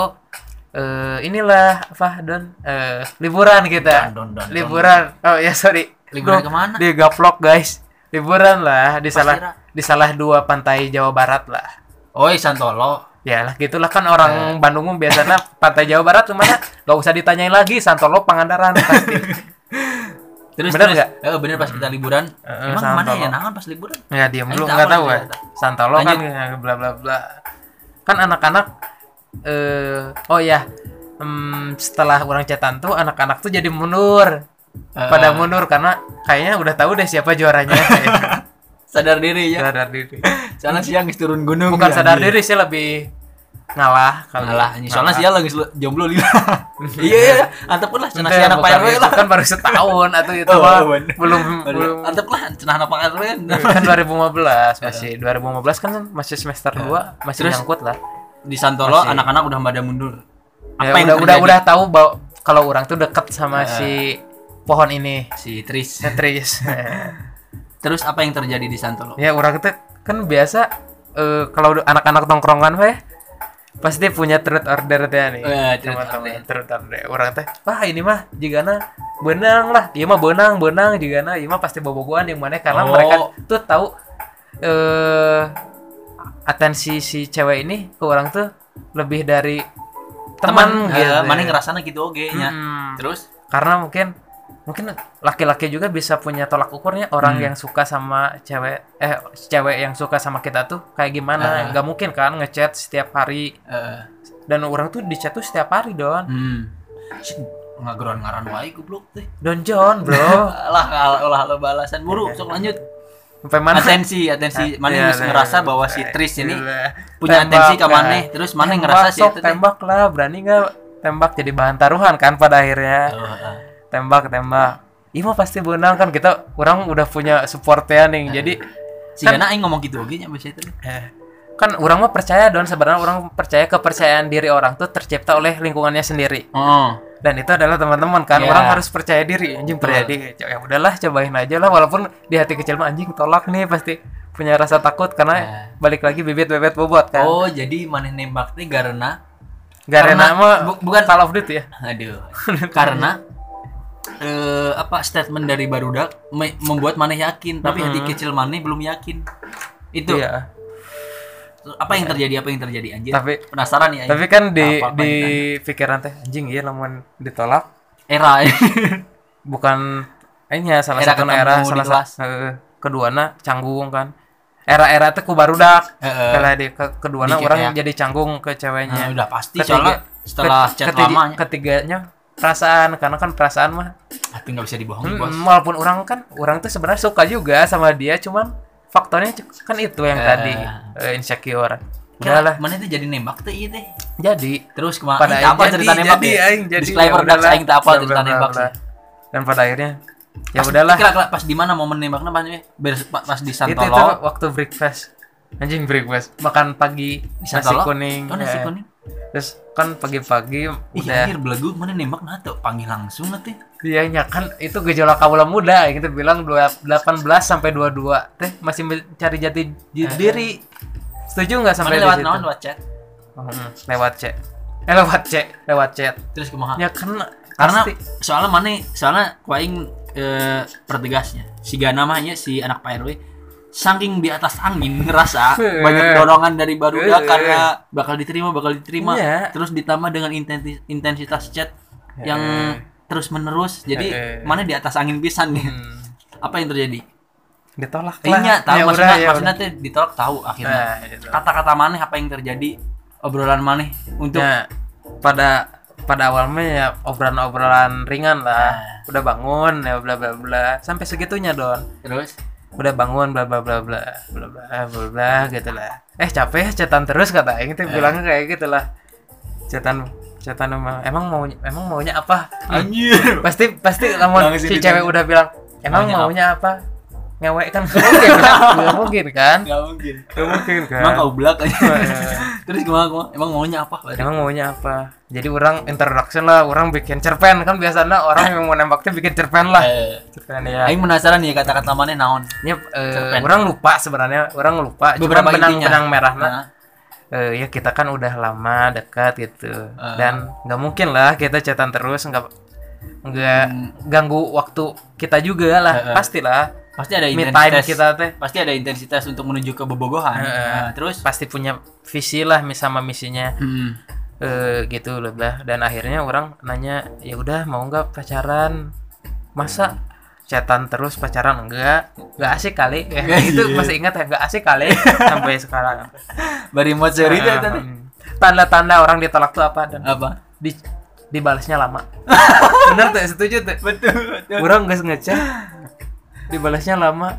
eh, inilah apa don eh, liburan kita Don, don, don, don. liburan oh ya sorry Liburan ke mana? di gaplok guys liburan lah di salah Pasira. di salah dua pantai Jawa Barat lah Oi Santolo ya lah gitulah kan Eh. orang Bandung mah biasanya pantai Jawa Barat ke mana gak usah ditanyain lagi Santolo Pangandaran pasti terus Bener terus nggak? eh bener pas kita liburan Eh, emang Santolo. mana ya naon pas liburan ya diam dulu nggak tahu ya. Santolo kan Lanjut. ya, bla bla bla kan anak-anak eh oh ya hmm, setelah orang cetan tuh anak-anak tuh jadi mundur. Eh, pada mundur karena kayaknya udah tahu deh siapa juaranya. Sadar diri ya. Sadar diri. Soalnya siang turun gunung bukan ya, sadar diri sih lebih ngalah kalau Kalah anjing. Soalnya sih lagi jomblo lima. Iya iya, antep lah cenah si anak Pak lah. kan baru setahun atau itu Oh, mah. belum belum. Antep lah cenah anak Pak RW. kan 2015 masih. 2015 kan masih semester 2 masih Terus? nyangkut lah Di Santolo Masih. anak-anak udah pada mundur. ya, Apa yang udah udah terjadi? udah tahu bahwa kalau orang tuh deket sama Eh. si pohon ini si Tris. Tetris Terus apa yang terjadi di Santolo? ya orang itu kan biasa eh, kalau anak-anak tongkrongan weh pasti punya truth order teh nih Eh, truth teman-teman truth order orang teh wah ini mah jigana benang lah iya mah benang benang jigana iya mah pasti bobogohan yang mana karena Oh. mereka tuh tahu eh atensi si cewek ini ke orang tuh lebih dari teman Teman, gitu eh, mana ngerasana gitu oge nya. Mm-mm. Terus karena mungkin mungkin laki-laki juga bisa punya tolak ukurnya orang Hmm. yang suka sama cewek eh cewek yang suka sama kita tuh kayak gimana Ah. nggak mungkin kan ngechat setiap hari eh dan orang tuh di chat tuh setiap hari don hmm. ngageron ngaran wae goblok teh. don John bro lah lah lo balasan buru sok lanjut sampai mana? Atensi atensi. Mana Iya, geus iya. ngerasa bahwa si Tris ini Iya. punya Tembak, atensi ke kan. maneh terus mana Tembak, ngerasa si sok, itu teh. tembak lah. Berani nggak tembak jadi bahan taruhan kan pada akhirnya? Oh, ah. tembak tembak. Ih mah pasti benang kan. Kita orang udah punya supportnya nih. Jadi si Gana aing ngomong gitu oge nya biasa itu Eh, kan orang mah percaya don. Sebenarnya orang percaya kepercayaan diri orang tuh tercipta oleh lingkungannya sendiri. Oh dan itu adalah teman-teman kan Iya. orang harus percaya diri anjing percaya diri. Ya udahlah cobain aja lah walaupun di hati kecil mah anjing tolak nih pasti punya rasa takut karena Nah. balik lagi bibit bebet bobot kan. Oh jadi maneh nembak teh karena karena- mah bu- bukan- Call of Duty ya? Aduh. Karena eh apa statement dari barudak me- membuat maneh yakin tapi hati Mm-mm. kecil maneh belum yakin. Itu. Iya apa yang terjadi apa yang terjadi anjir? Tapi penasaran ya tapi kan di Apa-apa di pikiran teh anjing iya lamun ditolak. Era bukan ini ya salah Era satu era salah satu keduana canggung kan. Era-era teh ku barudak. Heeh. kalau di ke, keduana Dikit orang ya. jadi canggung ke Nah, ceweknya udah pasti Ketiga- soalnya setelah Ket- chat ketiga- lamanya. ketiganya perasaan karena kan perasaan mah tapi nggak bisa dibohongi hmm, bos. walaupun orang kan orang tuh sebenarnya suka juga sama dia cuman faktornya kan itu yang Eh. tadi eh, insecure. Udah udahlah mana itu jadi nembak teh iya teh jadi. Terus ke mana pada apa akhirnya cerita jadi, nembak jadi, ya? aing jadi disclaimer ya dak udahlah. aing teh apa cerita nembak sih? Dan pada akhirnya ya udahlah kira-kira pas di mana momen nembaknya pas pas di itu itu Santolo waktu breakfast anjing breakfast makan pagi nasi Santolo kuning oh nasi eh. kuning? Terus kan pagi-pagi ih udah anjir belagu mana nembak tuh? Panggil langsung nanti dia kan itu gejolak kaula muda gitu bilang dua- 18 sampai 22 teh masih mencari jati ji- Eh. diri. Setuju nggak sampai lewat naon? Lewat chat? Hmm, lewat chat. Eh lewat chat lewat chat. Terus kumaha? Ya kan karena pasti. soalnya mana soalnya kuaing eh, pertegasnya. Si Gana mah nya si anak Pak RW saking di atas angin ngerasa Eh. banyak dorongan dari barudak Eh. karena bakal diterima bakal diterima Iya. terus ditambah dengan intensi- intensitas chat yang terus menerus jadi mana di atas angin pisan nih Hmm, apa yang terjadi ditolak Eh, iya tahu Ya maksudnya ya maksudnya udah. teh ditolak tahu akhirnya Nah, gitu. kata-kata mana apa yang terjadi obrolan mana untuk Ya, pada pada awalnya ya obrolan-obrolan ringan lah. Nah. Udah bangun ya bla bla bla sampai segitunya don. terus Udah bangun bla bla bla bla bla bla bla bla gitu lah. Eh capek cetan terus kata Aing teh bilangnya kayak gitu lah. Cetan cetan emang emang mau emang maunya apa? anjir Pasti pasti Langsung si cewek udah bilang emang Maunya maunya apa? Ngewek kan nggak mungkin kan? Nggak mungkin kan? nggak mungkin Nggak mungkin kan? emang kau belak aja Iya. terus gimana gimana emang maunya apa? Emang maunya apa? Jadi orang introduction lah, orang bikin cerpen kan biasanya orang yang mau nembaknya bikin cerpen lah. Eh, Cerpen ya. Aing penasaran nih kata-kata mana naon Ini eh, Cerpen. orang lupa sebenarnya, orang lupa. Beberapa Cuman benang benang merah nah. Nah, Eh, ya kita kan udah lama dekat gitu. Ah. Dan nggak mungkin lah kita chatan terus nggak nggak Hmm. ganggu waktu kita juga lah, Eh, eh. pastilah. Pasti ada Me time intensitas. kita teh. Pasti ada intensitas untuk menuju ke bobogohan. Eh. Nah, terus? Pasti punya visi lah mis- sama misinya. hmm, eh gitu loh lah dan akhirnya orang nanya ya udah mau nggak pacaran? Masa chatan terus pacaran enggak? Nggak asik kali. Ya, itu masih ingat ya nggak asik kali sampai sekarang. Bari mau cerita tadi. hmm. tanda-tanda orang ditolak tuh apa dan apa? di dibalasnya lama. Bener tuh setuju tuh. Betul betul. Orang nggak ngechat dibalasnya lama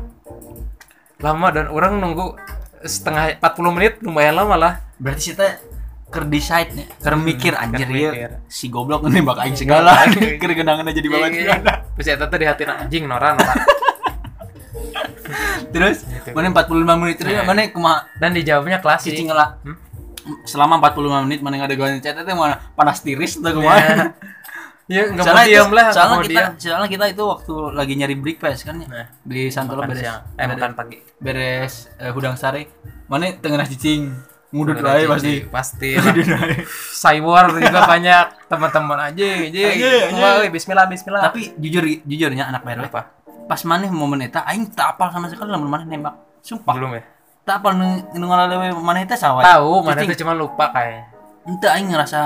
lama dan orang nunggu setengah 40 menit lumayan lama lah berarti kita ker decide nya ker mikir anjir ker ya si goblok nembak aing segala ker genangan jadi bawa Iya. Terus eta teh di hati anjing Nora Nora. terus Gitu. mana 45 menit terus Nah. mana kumaha Dan dijawabnya klasik. cicing lah Hmm? selama 45 menit mana ada gawang chat itu mana panas tiris atau kumaha Ya enggak mau itu- diam lah, soalnya mau kita diam. soalnya kita itu waktu lagi nyari breakfast kan ya Nah, di Santolo beres siang. Eh beres- makan pagi. beres eh, hudang sari mana tengah cicing ngudut Udah lah pasti Pasti. Cyber juga banyak teman-teman aja, aja. Wah, Bismillah, Bismillah. tapi jujur jujurnya anak baru apa? pas mana momen eta aing tak apal sama sekali lamun mana nembak sumpah Belum ya? tak apal nu ngalalewe mana eta sawat Tahu, mana tuh cuma lupa kayaknya. ente aing ngerasa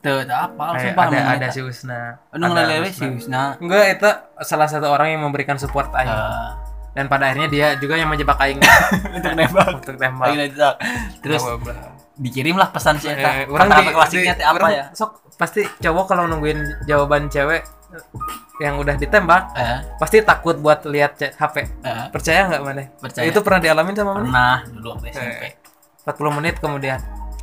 apal Kayak sumpah ada ada si Usna. nu Ada ngalalewe Usna. si Wisna Enggak, itu salah satu orang yang memberikan support aing. Eh, Dan pada akhirnya dia juga yang menjebak aing untuk nembak untuk tembak. aing terus dikirimlah pesan si eta Eh, orang kata di, klasiknya di- teh apa orang ya Sok pasti cowok kalau nungguin jawaban cewek yang udah ditembak eh pasti takut buat lihat HP. eh, Percaya nggak mana? Percaya. Itu pernah dialamin sama mana? pernah dulu waktu SMP Eh, 40 menit kemudian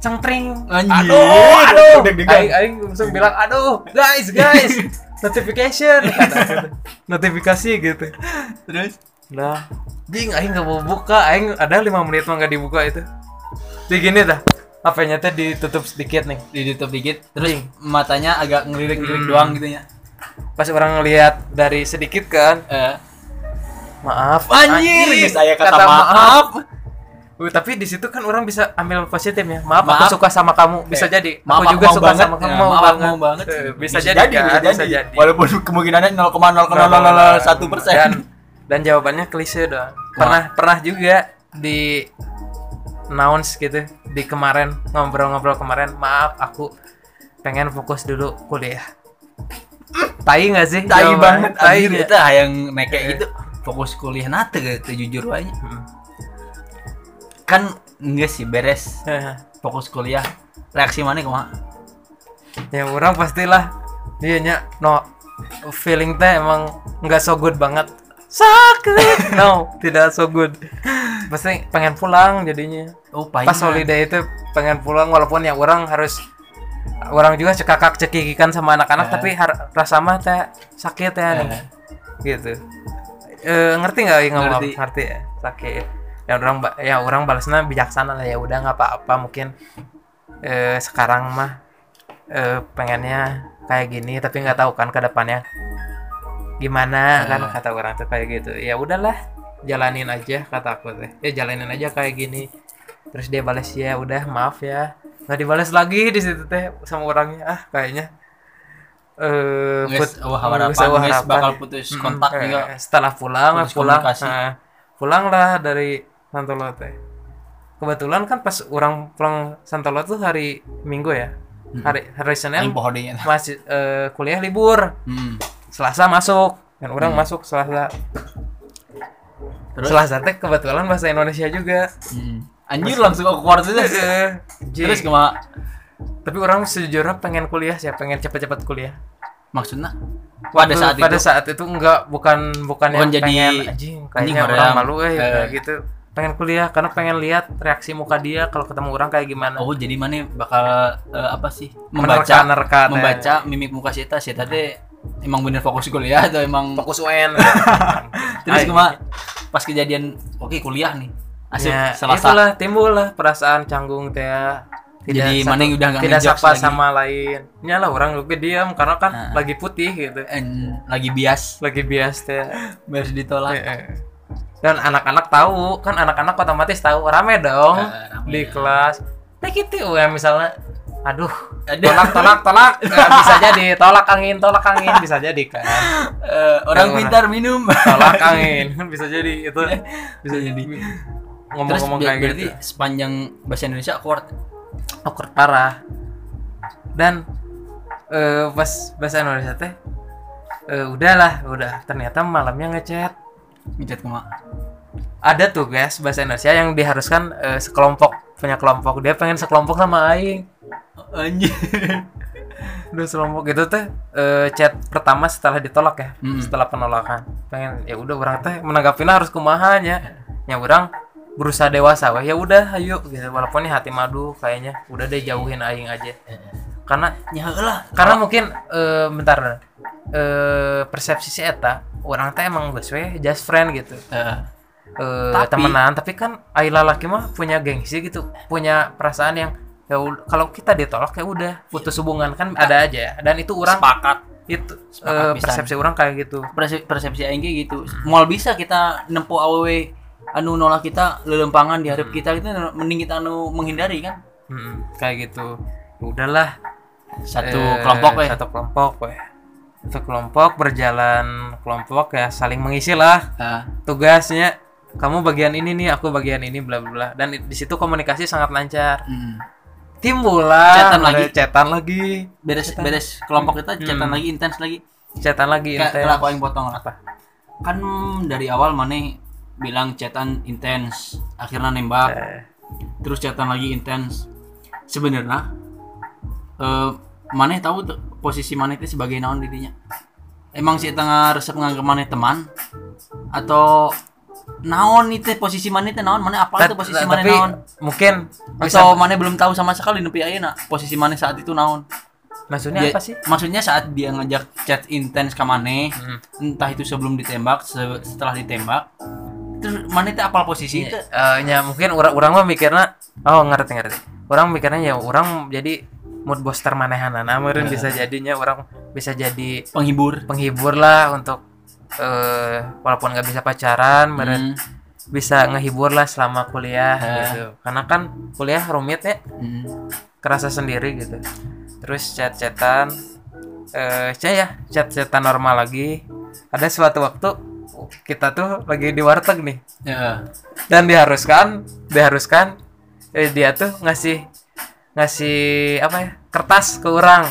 cengtring. Anjir. Aduh, aduh. Aing aing langsung bilang, "Aduh, guys, guys. Notification." Kata. Notifikasi gitu. terus Lah, jing aing nggak mau buka, aing ada 5 menit mah nggak dibuka itu. Jadi gini dah. HP-nya teh ditutup sedikit nih. ditutup dikit terus Anjing. matanya agak ngelirik-ngelirik Hmm. doang gitu ya Pas orang ngelihat dari sedikit kan, eh maaf. anjir saya kata, maaf, Uh, tapi di situ kan orang bisa ambil positifnya. Maaf, Maaf. aku suka sama kamu. Bisa Eh, jadi. maaf, aku juga mau suka banget. sama kamu. Ya, maaf, banget. mau banget. Eh, bisa, jadi, kan? Bisa, jadi. walaupun kemungkinannya 0,00001 persen Dan dan jawabannya klise doang. Pernah pernah juga di announce gitu di kemarin ngobrol-ngobrol kemarin. Maaf, aku pengen fokus dulu kuliah. Tai nggak sih? tai banget Tai itu yang neke gitu fokus kuliah nate gitu jujur aja Hmm. Kan enggak sih beres. Fokus kuliah. Reaksi mana kumaha ya orang pastilah. Dia nya no. Feeling teh emang nggak so good banget. Sakit. No tidak so good. Pasti pengen pulang jadinya. Oh pahit pas holiday itu pengen pulang walaupun ya orang harus orang juga cekakak cekikikan sama anak-anak Eh. tapi rasa mah teh sakit ya. Nih Eh. gitu. Eh, ngerti nggak yang ngomong? Ngerti. ngerti. Ya sakit ya orang ya orang balasnya bijaksana lah. Ya udah nggak apa-apa. Mungkin eh, sekarang mah eh, pengennya kayak gini tapi nggak tahu kan ke depannya gimana kan Eh. kata orang tuh kayak gitu. Ya udahlah jalanin aja kata aku teh. Ya jalanin aja kayak gini. Terus dia balas ya udah maaf ya. Nggak dibalas lagi di situ teh sama orangnya. Ah kayaknya eh Geus put- eueuh harapan, harapan. bakal putus kontak Eh, juga. setelah pulang Putus pulang. komunikasi. eh, pulanglah dari Santolo teh kebetulan kan pas orang pulang Santolo tuh hari Minggu ya? Hari hari Senin deui masih eh, kuliah libur. Hmm. Selasa masuk. Dan orang masuk Selasa. Terus? Selasa teh kebetulan bahasa Indonesia juga. Hmm. anjir langsung aku keluar Eh, terus Ji. kumaha tapi orang sejujurnya pengen kuliah sih pengen cepet-cepet kuliah. Maksudnya? Pada saat pada itu? saat itu enggak bukan bukan, Bukan yang jadi pengen anjing kayaknya orang malu eh, Eh. kayak gitu pengen kuliah karena pengen lihat reaksi muka dia kalau ketemu orang kayak gimana. Oh jadi mana bakal eh, apa sih membaca Menerka-nerka teh. membaca mimik muka si eta. Si eta teh emang bener fokus kuliah atau emang fokus UN terus kumaha pas kejadian oke kuliah nih. Asik ya, selasa. itulah timbul lah perasaan canggung teh Jadi satu- mana yang udah nggak tidak sapa lagi. sama lain. Nyalah orang lebih diam karena kan Nah. lagi putih gitu. En- lagi bias. Lagi bias teh. Bias ditolak. Dan anak-anak tahu kan anak-anak otomatis tahu rame dong Eh, rame di ya. kelas. Nah gitu ya misalnya aduh tolak tolak tolak. Bisa jadi tolak angin tolak angin bisa jadi kan. Eh, orang pintar minum. Tolak angin bisa jadi itu bisa jadi. Ngomong-ngomong kayak berarti gitu. sepanjang bahasa Indonesia awkward. Awkward parah. Dan eh, pas bahasa Indonesia teh eh, udahlah udah ternyata malamnya ngechat ngechat kumaha ada tuh guys bahasa Indonesia yang diharuskan eh, sekelompok punya kelompok. Dia pengen sekelompok sama aing. Anjir. Udah sekelompok gitu teh eh, chat pertama setelah ditolak ya Hmm. setelah penolakan. Pengen ya udah orang teh menanggapinya harus kumahanya. Ya orang berusaha dewasa wah ya udah ayo gitu. Walaupun ini hati madu kayaknya. Udah deh jauhin aing aja karena ya lah karena mungkin eh, bentar eh persepsi si eta orang teh emang geus we just friend gitu. Eh, eh Tapi- temenan tapi kan Ayla laki mah punya gengsi gitu punya perasaan yang ya kalau kita ditolak ya udah putus hubungan kan ada aja dan itu orang sepakat. itu sepakat pisan. persepsi orang kayak gitu. Persepsi, persepsi aing gitu. Moal bisa kita nempuh awewe anu nolak kita lelempangan di hareup kita itu mending kita anu menghindari kan? Mm-mm, kayak gitu. Udahlah satu Eh, kelompok weh. satu kelompok weh. Satu kelompok berjalan kelompok ya saling mengisi lah Ah, tugasnya. Kamu bagian ini nih aku bagian ini bla bla bla. Dan di situ komunikasi sangat lancar. Hmm. timbul lah ada lagi. chatan lagi. Beres beres kelompok kita catatan Hmm. lagi intens lagi. Chatan lagi intens. kalau aku yang potong apa? Kan dari awal mana bilang chatan intens akhirnya nembak. Eh, terus chatan lagi intens. Sebenarnya eh mana tahu tuh posisi mana itu sebagai naon dirinya? Emang si tengah resep nganggep mana teman? Atau naon itu posisi mana itu naon? Mana apa itu posisi mana naon? mungkin atau mana belum tahu sama sekali nepi ayeuna posisi mana saat itu naon. Maksudnya Dia- apa sih? maksudnya saat dia ngajak chat intens ke mana Hmm. entah itu sebelum ditembak se- setelah ditembak terus mana itu apal posisi? Itu Eh, ya mungkin orang orang mah mikirnya oh ngerti ngerti. Orang mikirnya ya orang jadi mood booster manehanan meureun bisa jadinya orang bisa jadi penghibur penghibur lah untuk eh walaupun nggak bisa pacaran Hmm. bisa ngehibur lah selama kuliah Eh. gitu karena kan kuliah rumit ya Hmm. kerasa sendiri gitu terus chat-chatan eh chat ya chat-chatan normal lagi ada suatu waktu kita tuh lagi di warteg nih Ya. dan diharuskan diharuskan eh, dia tuh ngasih ngasih apa ya kertas ke orang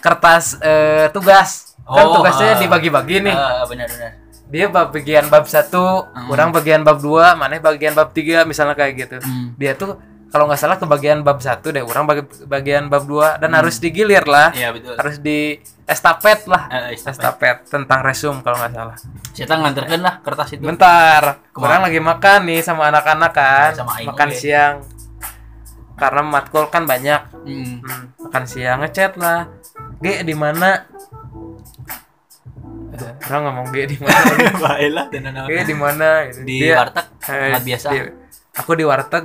kertas eh, tugas kan Oh, tugasnya ah. dibagi-bagi nih benar-benar. dia bab bagian bab satu Hmm. orang bagian bab dua mana bagian bab tiga misalnya kayak gitu Hmm. dia tuh kalau nggak salah ke bagian bab satu deh orang bagi bagian bab dua dan harus digilir lah Iya betul. harus di estafet lah Eh, estafet. estafet tentang resum kalau nggak salah Kita nganterkan lah kertas itu. Bentar, Ke mana? orang lagi makan nih sama anak-anak kan, Sama aing makan oge. siang. Karena matkul kan banyak, Hmm. Hmm, makan siang ngechat lah. G di mana? Orang ngomong G di mana? Baiklah G di mana? Gitu. di Dia- warteg eh, biasa. di- aku di warteg,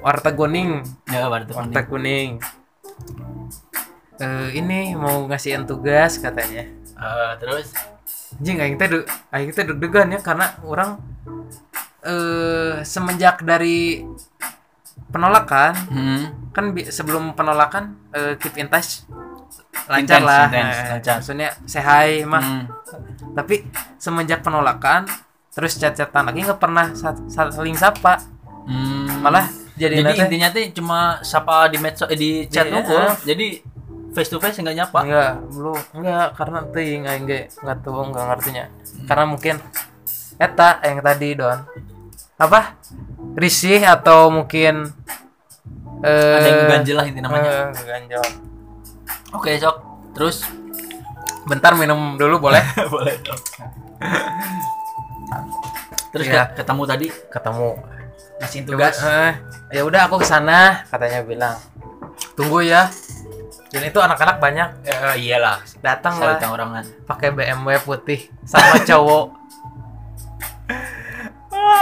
warteg kuning, Ya warteg. warteg kuning. Eh, ini mau ngasihin tugas katanya. Eh, terus Jing aing teh aing teh deg-degan ya karena orang eh semenjak dari penolakan hmm. kan sebelum penolakan eh, keep in touch lancar Intens, lah intens, Eh, lancar. maksudnya say hi mah Hmm. tapi semenjak penolakan terus chat-chatan lagi nggak pernah sa- sa- saling sapa Hmm. malah jadi, jadi nanti intinya tuh cuma sapa di medsos eh, di chat Iya. unggul. Jadi face to face enggak nyapa. enggak belum enggak karena ting aing ge nggak tahu nggak ngertinya karena mungkin eta yang tadi don apa? Risih atau mungkin eh Ada yang ganjel lah inti namanya. eh, ganjel Oke, sok. Terus? Bentar minum dulu boleh? Boleh. Terus ke- ketemu tadi? Ketemu. Ngasihin tugas? eh, ya udah aku ke sana katanya bilang. Tunggu ya. Dan itu anak-anak banyak. Eh, iyalah. datang lah. orangan. pakai BMW putih sama cowok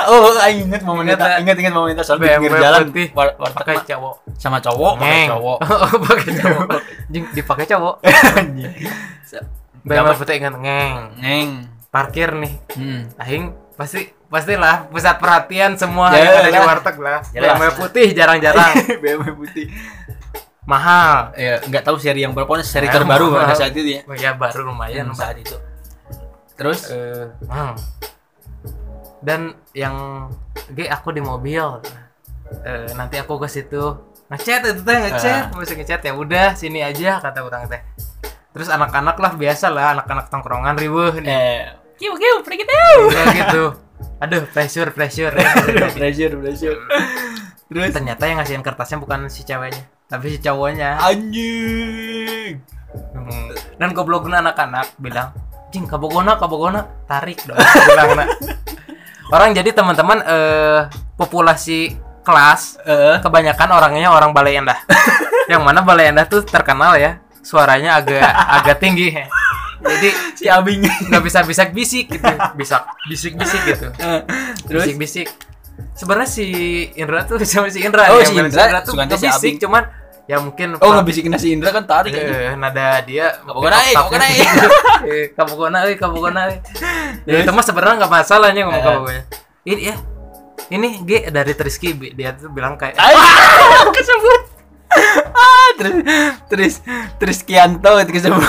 Oh, aing inget momen Ingat, itu. Ingat inget momen itu soal di BMW pinggir jalan war- warteg pakai cowok sama cowok, pakai Ngeng. cowok. Oh, pakai cowok Jing, dipakai cowok BMW putih ingat ngeng Neng. parkir nih Hmm. aing pasti pastilah pusat perhatian semua Ya, yang ada di lah. warteg lah. BMW putih jarang-jarang BMW putih. mahal Ya, nggak tahu seri yang berapa, seri terbaru pada saat itu ya. oh, ya baru lumayan Yang saat itu. Terus Eh, hmm. Dan yang G aku di mobil. Eh, nanti aku ke situ. Ngechat itu teh ngechat. Masih ngechat ya udah sini aja kata orang teh. Terus anak-anak lah biasa lah anak-anak tongkrongan ribuh nih. Eh. Kiu kiu pergi tahu. Kayak gitu. Aduh pressure pressure. Pressure, pressure. Terus? Ternyata yang ngasihin kertasnya bukan si ceweknya tapi si cowoknya. Anjing. Hmm. dan gobloknya anak-anak bilang jing kabogona kabogona. Tarik dong bilang orang jadi teman-teman eh populasi kelas Eh, kebanyakan orangnya orang Balai Endah. yang mana Balai Endah tuh terkenal ya suaranya agak agak tinggi. Jadi si Abing. nggak bisa bisik bisik gitu, bisa bisik bisik gitu. Terus bisik bisik. Sebenarnya si Indra tuh sama si Indra Oh, yang si bilang Indra tuh sukanya si cuman ya mungkin Oh ngebisikin si Indra kan tarik. Eh, nada dia Kamu kena, eh, kamu kena, eh. Eh, kamu kena eh, kamu kena eh. ya itu mah sebenarnya nggak masalahnya ngomong Eh. kamu kena. ini ya ini G dari Triski dia tuh bilang kayak Ay, kesebut. Ah, terus terus terus Kianto itu kesebut.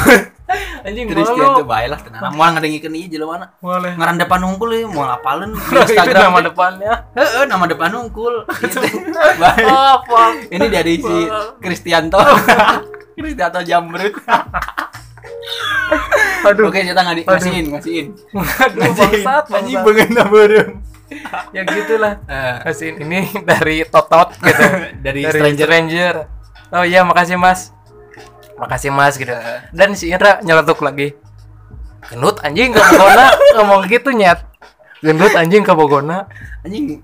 Anjing Terus malu. Kianto baiklah tenang. Mau ngadengikeun ieu jelema mana? Boleh. Ngaran depan unggul ya, mau apalin di Itu Instagram. nama depannya Heeh, nama depan unggul. Gitu. Baik. apa Ini dari si Kristianto. Kristianto Jambrut. aduh Oke, kita ngadi ngasihin, ngasihin. aduh bangsat Anjing beungeuna beureum. ya gitulah Eh, Kasihin ini dari Totot gitu Dari stranger. stranger. oh iya makasih mas makasih mas gitu. Dan si Indra nyeletuk lagi gendut anjing ke Bogona. Ngomong gitu nyet. Gendut anjing ke Bogona. Anjing.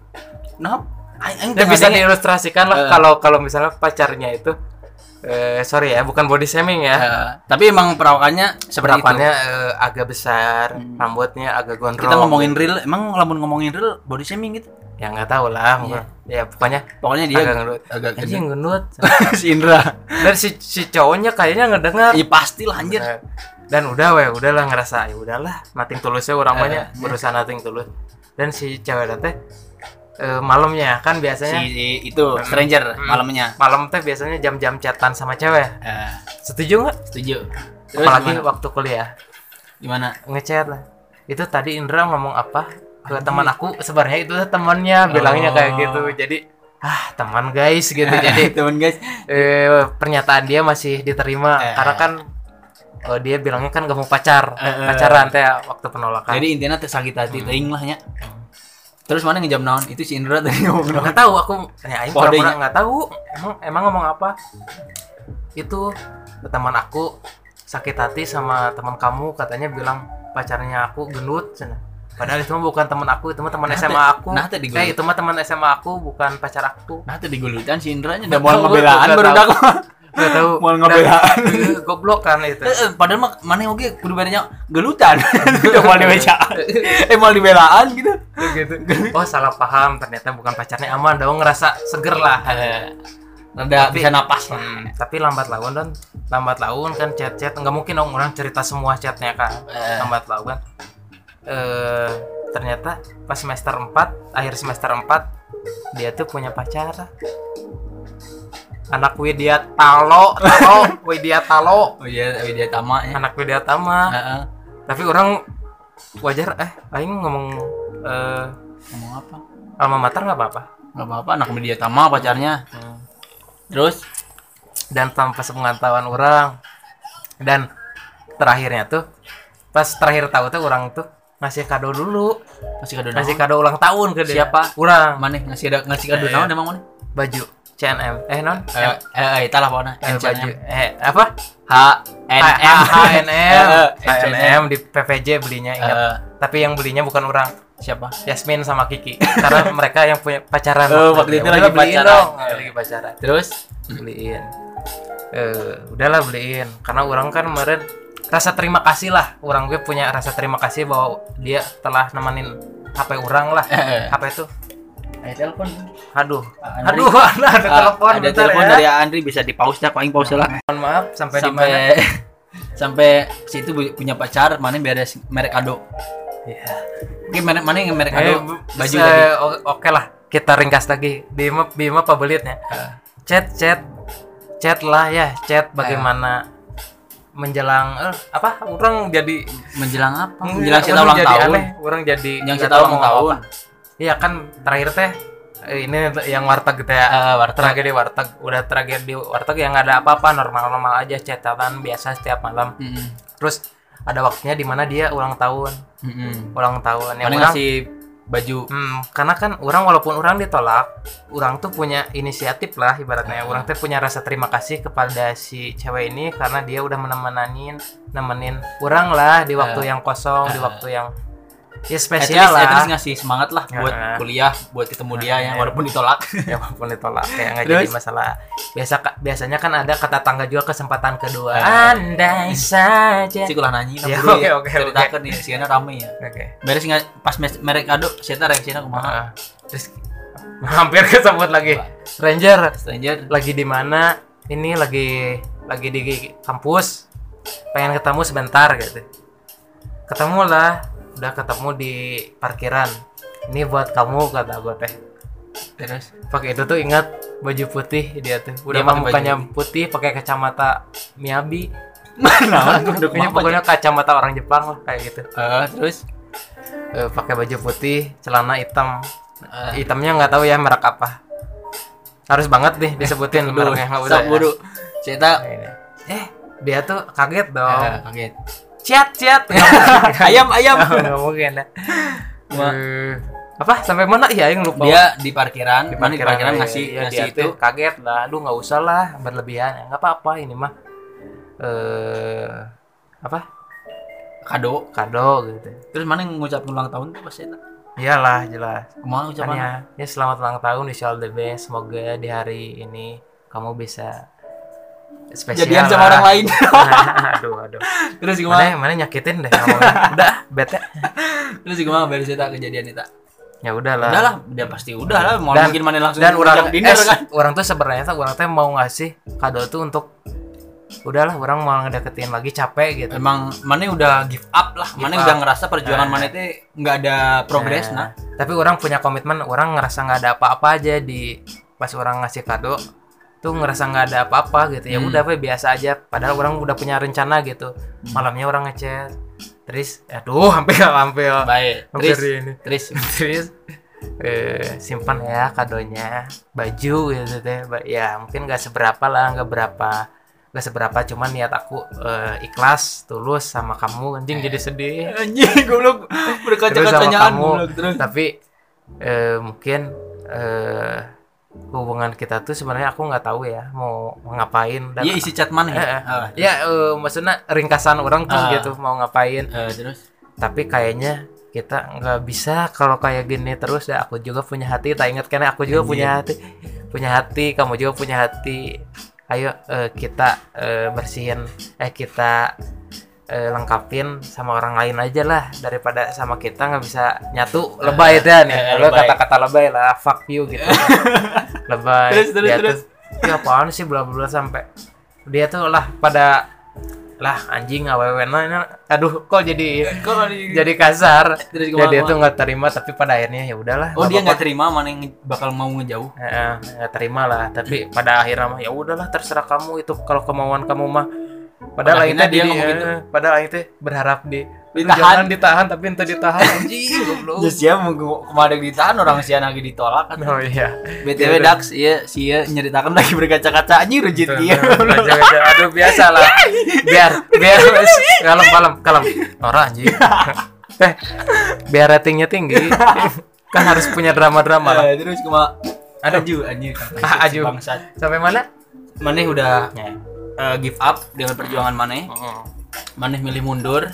Kenapa? Aing tengah bisa diilustrasikan lah kalau kalau misalnya pacarnya itu eh sorry ya bukan body shaming ya. Eh, tapi emang perawakannya seperti itu. perawakannya eh, agak besar rambutnya agak gondrong. Kita ngomongin real, emang lamun ngomongin real body shaming gitu. ya nggak tahu lah mungkin. ya pokoknya Pokoknya dia agak gendut agak anjing gendut si Indra. dan si si cowoknya kayaknya ngedengar Iya pastilah anjir. Dan udah weh udahlah ngerasa ya udahlah nating tulusnya orang Eh, banyak berusaha nating tulus. Dan si cewek teh eh, malamnya kan biasanya Si itu stranger malamnya. malam teh biasanya jam-jam chatan sama cewek Eh, setuju nggak setuju. Terus apalagi gimana? waktu kuliah gimana? ngechat lah itu tadi Indra ngomong apa ke teman aku sebenarnya itu temannya bilangnya kayak Oh. gitu jadi ah teman guys gitu jadi teman guys. eh, pernyataan dia masih diterima Eh. karena kan eh, dia bilangnya kan gak mau pacar Eh, eh. pacaran teh waktu penolakan Jadi intinya teh sakit hati teuing lah nya. Terus mana ngejam naon? Itu si Indra tadi ngomong naon? nggak tahu aku tanyain Kodenya. pura-pura nggak tahu emang emang ngomong apa itu teman aku sakit hati sama teman kamu katanya bilang pacarnya aku gendut cina. padahal itu mah bukan teman aku itu mah teman Nah, SMA aku nah, digulung. eh itu mah teman SMA aku bukan pacar aku Nah, tadi gulutan si Indra nya udah mau nggak baru dak. Nggak tahu Mau ngebelaan. goblok kan itu Eh, eh, padahal mah mana oge kudu bedanya gelutan. Udah mau dibacaan. Eh mau dibelaan gitu. gitu oh salah paham ternyata bukan pacarnya aman dong ngerasa seger lah Eh, Rada Tapi- bisa napas lah. Hmm, tapi lambat laun dan lambat laun kan chat-chat nggak mungkin dong orang cerita semua chatnya kan Eh. lambat laun eh ternyata pas semester 4 akhir semester 4 dia tuh punya pacar anak Widya Talo Talo Widya Talo Oh iya, Widya Tama ya. anak Widya Tama Heeh. tapi orang wajar eh aing ngomong eh Ngomong apa? alma mater nggak apa-apa Gak apa-apa, anak Widya Tama pacarnya. Hmm. Terus dan tanpa sepengetahuan orang dan terakhirnya tuh pas terakhir tahu tuh orang tuh ngasih kado dulu masih kado ngasih kado ulang tahun ke dia Siapa? orang Mana ngasih ada ngasih kado naon emang mana? baju CNM eh non? Eh, eh, eh, itulah pokoknya. Eh, baju eh apa? H N M. HNM Eh, HNM di PVJ belinya ingat. Eh, tapi yang belinya bukan orang. Siapa? Yasmin sama Kiki. Karena mereka yang punya pacaran. Oh, waktu itu lagi pacaran. lagi pacaran. Terus? Beliin. Eh udahlah beliin. Karena orang kan kemarin rasa terima kasih lah. Orang gue punya rasa terima kasih bahwa dia telah nemenin HP orang lah. HP itu Ayo telepon. aduh Andri. aduh ada, ada Ah, telepon ada telepon ya. dari Andri bisa di pause dah, paling pause lah. mohon maaf sampai, di mana Sampai sampai situ punya pacar, mana beres merek kado. ya. Oke, merek mana yang merek Eh, kado? bu- Baju tadi. o- oke lah kita ringkas lagi bima bima pabelitnya Ah. chat chat chat lah ya chat bagaimana menjelang eh, apa orang jadi Menjelang apa? Menjelang orang ulang jadi tahun. aneh, orang jadi Yang kita ulang tahun. apa. Iya kan terakhir teh eh, ini yang warteg gitu ya. Eh, warteg. Tragedi warteg. Udah tragedi warteg yang nggak ada apa-apa, normal-normal aja catatan biasa setiap malam. Mm-mm. Terus ada waktunya di mana dia ulang tahun. Mm-mm. Ulang tahun yang orang ngasih baju Hmm, karena kan orang walaupun orang ditolak, orang tuh punya inisiatif lah ibaratnya. Ah. Orang tuh punya rasa terima kasih kepada si cewek ini karena dia udah menemenin, nemenin orang lah di waktu Ah. yang kosong, di Ah. waktu yang ya At spesial least, at least lah ngasih semangat lah buat Heeh. kuliah, buat ketemu dia ya, Heeh. walaupun ditolak. ya walaupun ditolak kayak nggak jadi masalah. Biasa biasanya kan ada kata tangga juga kesempatan kedua. Andai saja. Si kulah nyanyi, Ya, oke, oke, ceritakan nih, sih rame ya. oke. Beres nggak? Pas mes- merek kado, saya reaksinya kumaha? Heeh. terus hampir kesebut lagi. Ranger. Stranger, lagi di mana? Ini lagi lagi di kampus. Pengen ketemu sebentar gitu. Ketemu lah udah ketemu di parkiran. Ini buat kamu kata gue teh. Terus? Pakai itu tuh ingat baju putih dia tuh. Udah Dia mukanya putih. pakai kacamata Miyabi. Nah, pokoknya pokoknya kacamata orang Jepang lah kayak gitu. Eh, terus? Eh, pakai baju putih celana hitam. Eh, hitamnya nggak tahu ya merek apa. Harus banget nih disebutin dulu, mereknya nggak usah ya. buru. Cerita. Nah, eh dia tuh kaget dong. Eh, kaget. Ciat ciat. Ayam, ayam. nggak mungkin dah Wah. Eh, apa? Sampai mana? Ya yang lupa. Dia di parkiran, di parkiran, ya, ngasih ya, ngasih itu. kaget. Lah aduh nggak usah lah. Berlebihan. Ya nggak apa-apa. Ini mah eh apa? Kado. kado gitu. Terus mana yang ngucapin ulang tahun tuh pas eta? iyalah jelas. Ke mana ucapannya? ya, ya selamat ulang tahun all the best. Semoga di hari ini kamu bisa spesial Jadian sama lah. orang lain. aduh aduh Terus gimana? mana mana nyakitin deh udah bete Terus gimana beres eta kejadian itu? ya udahlah Udah lah, dia pasti udah lah. Mau Dan- mungkin mana langsung dan orang dinner eh, kan? orang tuh sebenarnya tuh orang tuh mau ngasih kado tuh untuk udahlah orang mau ngedeketin lagi capek gitu Emang mana udah give up lah. Mana udah ngerasa perjuangan Nah. mana itu nggak ada progres nah. tapi orang punya komitmen orang ngerasa nggak ada apa-apa aja di pas orang ngasih kado tuh ngerasa nggak ada apa-apa gitu. Ya Hmm. udah we, biasa aja. Padahal orang udah punya rencana gitu. Malamnya orang ngechat. Terus aduh hampir hampir. Baik. hampir Terus, ini. Terus terus eh, simpan ya kadonya. Baju gitu Ba- ya mungkin nggak seberapa lah nggak berapa nggak seberapa. Cuman niat aku eh, ikhlas tulus sama kamu. Anjing jadi sedih. Anjing goblok. Terus sama berkaca-kacanyaan kamu. goblok terus. tapi eh, mungkin eh, hubungan kita tuh sebenarnya aku nggak tahu ya mau, ngapain dan Iya isi chat mana ya? Eh, eh. Ah, ya eh, maksudnya ringkasan orang tuh Ah. gitu mau ngapain eh, terus tapi kayaknya kita nggak bisa kalau kayak gini terus ya aku juga punya hati tak ingat kan aku juga Anjing. punya hati punya hati kamu juga punya hati ayo eh, kita eh, bersihin eh kita eh, lengkapin sama orang lain aja lah. Daripada sama kita nggak bisa nyatu lebay itu eh, nih lo lebay. kata-kata lebay lah fuck you gitu. Lebay Terus, terus, Dia terus. tuh, ya apaan sih? Bla bla sampai dia tuh lah pada lah anjing awewe nah, aduh kok jadi di jadi kasar. Terus ya dia tuh nggak terima tapi pada akhirnya ya udahlah Oh dia nggak terima mana yang bakal mau ngejauh? Eh, eh, nggak terima lah. Tapi pada akhirnya mah ya udahlah terserah kamu itu kalau kemauan kamu mah padahal akhirnya akhirnya dia ngomong gitu. padahal akhirnya berharap di Ditahan. jangan ditahan tapi ente ditahan. Anjing goblok. Ya sia mau kemarin ditahan orang sia lagi ditolak kan. oh iya. BTW Dax iya sia nyeritakan lagi berkaca-kaca. Anjing rujit Tuh, dia. aja-aja. aduh biasa lah biar biar kalem kalem kalem. Nora anjing. Eh biar ratingnya tinggi. Kan harus punya drama-drama lah. Eh, terus kuma Aduh. Aju anjing. Ah, aju. bangsat. sampai mana? Maneh udah eh, give up dengan perjuangan Maneh. Maneh milih mundur.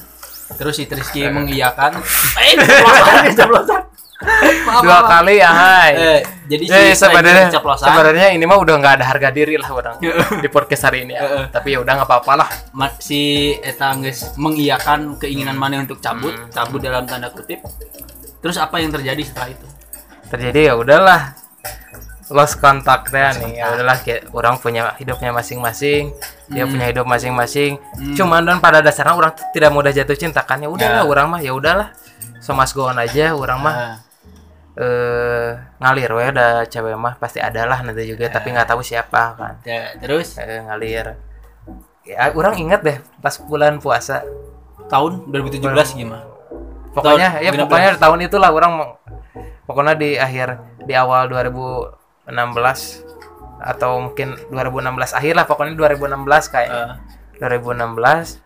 Terus si Triski mengiyakan. Eh, ceplosan, ceplosan. Maaf, dua maaf. kali ya hai Eh, jadi si Eh, setelah sebenarnya ini mah udah nggak ada harga diri lah orang di podcast hari ini ya. Tapi ya udah nggak apa-apa lah. si Eta geus mengiyakan keinginan Maneh untuk cabut, Hmm. cabut dalam tanda kutip. Terus apa yang terjadi setelah itu? Terjadi ya udahlah lost contact deh nih. Ya udahlah kayak orang punya hidupnya masing-masing, dia Hmm. punya hidup masing-masing. Hmm. Cuman dan pada dasarnya orang tuh tidak mudah jatuh cinta kan ya udahlah Ya. orang mah ya udahlah. So mas on aja orang mah Ah, eh ngalir we ada cewek mah pasti ada lah nanti juga tapi nggak tahu siapa kan. ya, terus Eh, ngalir. Ya, orang ingat deh pas bulan puasa tahun 2017 gimana? pokoknya Tahun ya 16. pokoknya tahun itulah orang pokoknya di akhir di awal 2016 atau mungkin 2016 akhir lah pokoknya 2016 kayak Eh, 2016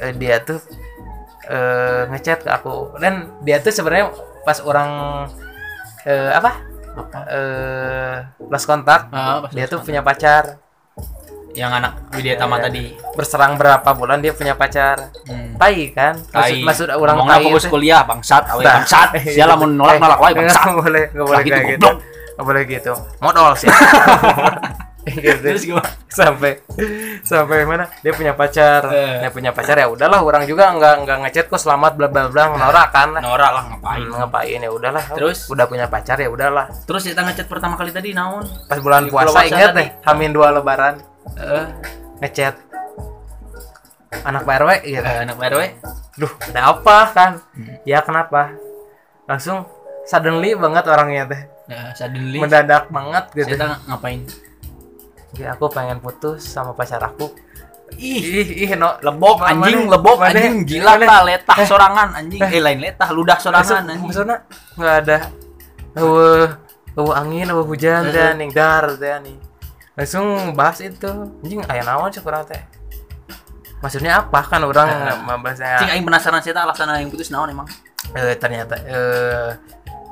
eh, dia tuh eh, ngechat ke aku dan dia tuh sebenarnya pas orang eh, apa apa? eh lost kontak Ah, pas dia tuh punya pacar yang anak Widya Tama Eh, tadi. berserang berapa bulan dia punya pacar Hmm. tai kan maksud, Tai. maksud orang Ngomongna tai fokus kuliah bangsat awe Nah. bangsat sia lamun nolak nolak wae bangsat Nggak boleh nggak boleh gitu, kayak gitu goblok. Nggak boleh gitu modal sih. Gitu. terus gimana? Sampai sampai mana? Dia punya pacar. Eh. dia punya pacar ya udahlah orang juga nggak nggak ngechat kok selamat bla bla bla norak kan. Norak lah ngapain? Hmm, ngapain ya udahlah. Terus? udah punya pacar ya udahlah. Terus kita ngechat pertama kali tadi naon? Pas bulan puasa puasa tadi. deh hamin dua lebaran. Eh. Ngechat. Anak Pak RW gitu eh, anak RW duh ada apa kan? Ya kenapa? Langsung suddenly banget orangnya teh ya suddenly mendadak banget gitu. Kita ngapain? Ya, aku pengen putus sama pacar aku. Ih. Ih ih no lebok Ma- anjing mana- lebok mana- anjing gila mana- lah letah sorangan anjing. Eh. Lain letah ludah sorangan anjing. maksudnya nggak ada uh, uh, angin uh, hujan dan nih dar dan nih langsung bahas itu. Anjing ayah naon sih kurang teh? Maksudnya apa? Kan orang Eh. membahasnya cing aing penasaran sih alasan yang putus naon emang? Eh, ternyata eh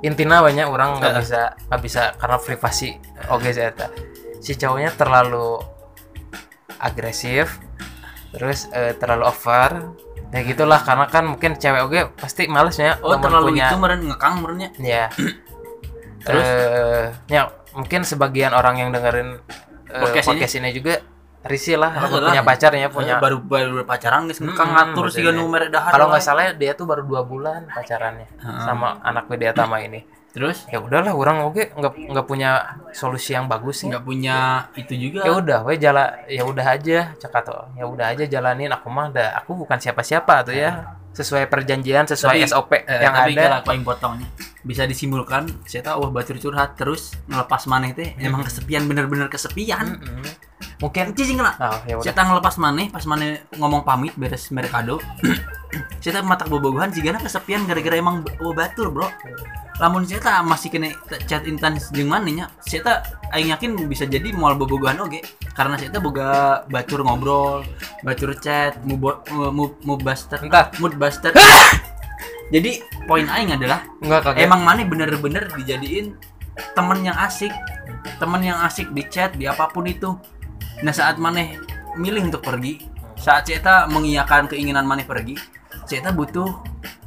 intinya banyak orang nggak Eh. bisa nggak bisa karena privasi oke saya si cowoknya terlalu agresif terus eh, terlalu over ya gitulah karena kan mungkin cewek oke pasti malesnya oh terlalu punya- itu meren ngekang merennya ya Terus? Eh, ya mungkin sebagian orang yang dengerin eh, Podcast podcast, ini? ini? juga risih lah Ah, lah. punya pacarnya punya baru baru pacaran guys ngekang Mm-mm, ngatur sih dahar kalau nggak salah dia tuh baru dua bulan pacarannya Ah. sama anak Widya Tama ini. Terus? Ya udahlah orang oke nggak nggak punya solusi yang bagus sih. Nggak punya itu juga. Ya udah we jala ya udah aja cakato. Ya udah aja jalanin aku mah dah aku bukan siapa-siapa tuh ya. Sesuai perjanjian sesuai Tapi, SOP Eh, yang tapi ada. kalau aku yang potongnya bisa disimpulkan saya tahu wah batur curhat terus ngelepas maneh teh emang kesepian bener-bener kesepian Mm-mm. mungkin cicing kena oh ya saya ngelepas maneh pas maneh ngomong pamit beres merek kado saya mata bobogohan sih kesepian gara-gara emang oh batur bro lamun saya tak masih kena chat intens jeung manehnya saya tak aing yakin bisa jadi moal bobogohan oge karena saya tak boga batur ngobrol batur chat mood mood buster Entar. mood buster jadi poin aing adalah nggak kaget emang maneh bener-bener dijadiin temen yang asik. Temen yang asik di chat di apa pun itu. Nah saat maneh milih untuk pergi saat Ceta mengiyakan keinginan maneh pergi Ceta butuh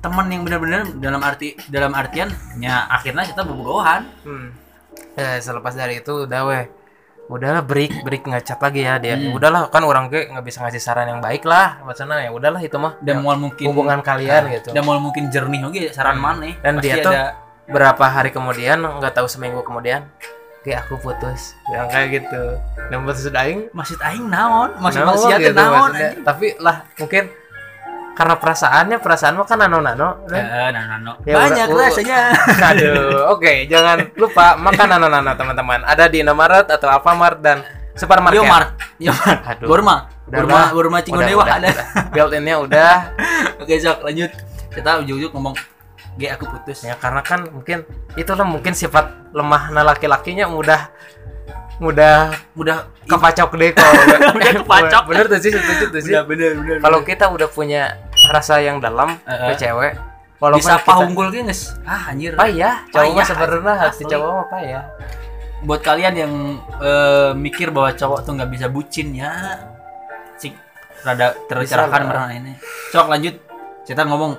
teman yang benar-benar dalam arti dalam artian ya akhirnya Ceta bobogohan Hmm. Eh, selepas dari itu udah weh udahlah break break ngecat lagi ya dia. Hmm. udahlah kan orang gue nggak bisa ngasih saran yang baik lah maksudnya ya udahlah itu mah dan mual mungkin hubungan kalian gitu. dan mual mungkin jernih oke saran Hmm. maneh. Dan Pasti dia tuh- ada berapa hari kemudian nggak tahu seminggu kemudian kayak aku putus. Yang kayak gitu. Dan putus aing maksud aing naon? Maksud naon maksud gitu, naon tapi lah mungkin karena perasaannya perasaan mah kan nano nano Eh, nah, nah, no. Ya, banyak udah- rasanya aduh oke jangan lupa makan nano nano teman-teman ada di Indomaret atau Alfamart dan supermarket Yo Mart, Yo Mart. Aduh. Burma, Udah, Burma, udah. Burma udah, ada. udah. built-innya udah Oke, sok lanjut. Kita ujung-ujung ngomong G aku putus. ya karena kan mungkin itulah mungkin sifat lemah laki-lakinya mudah mudah Udah kepacok deh kalau Udah kepacok. bener tuh sih setuju tuh sih bener bener. kalau kita udah punya rasa yang dalam Eh, ke eh. cewek walaupun bisa kita apa unggul guys? Ah anjir. payah cowok mah Payah, sebenarnya hati cowok mah payah Buat kalian yang eh, mikir bahwa cowok tuh nggak bisa bucin ya, sih rada tercerahkan merah ini. Sok lanjut. Kita ngomong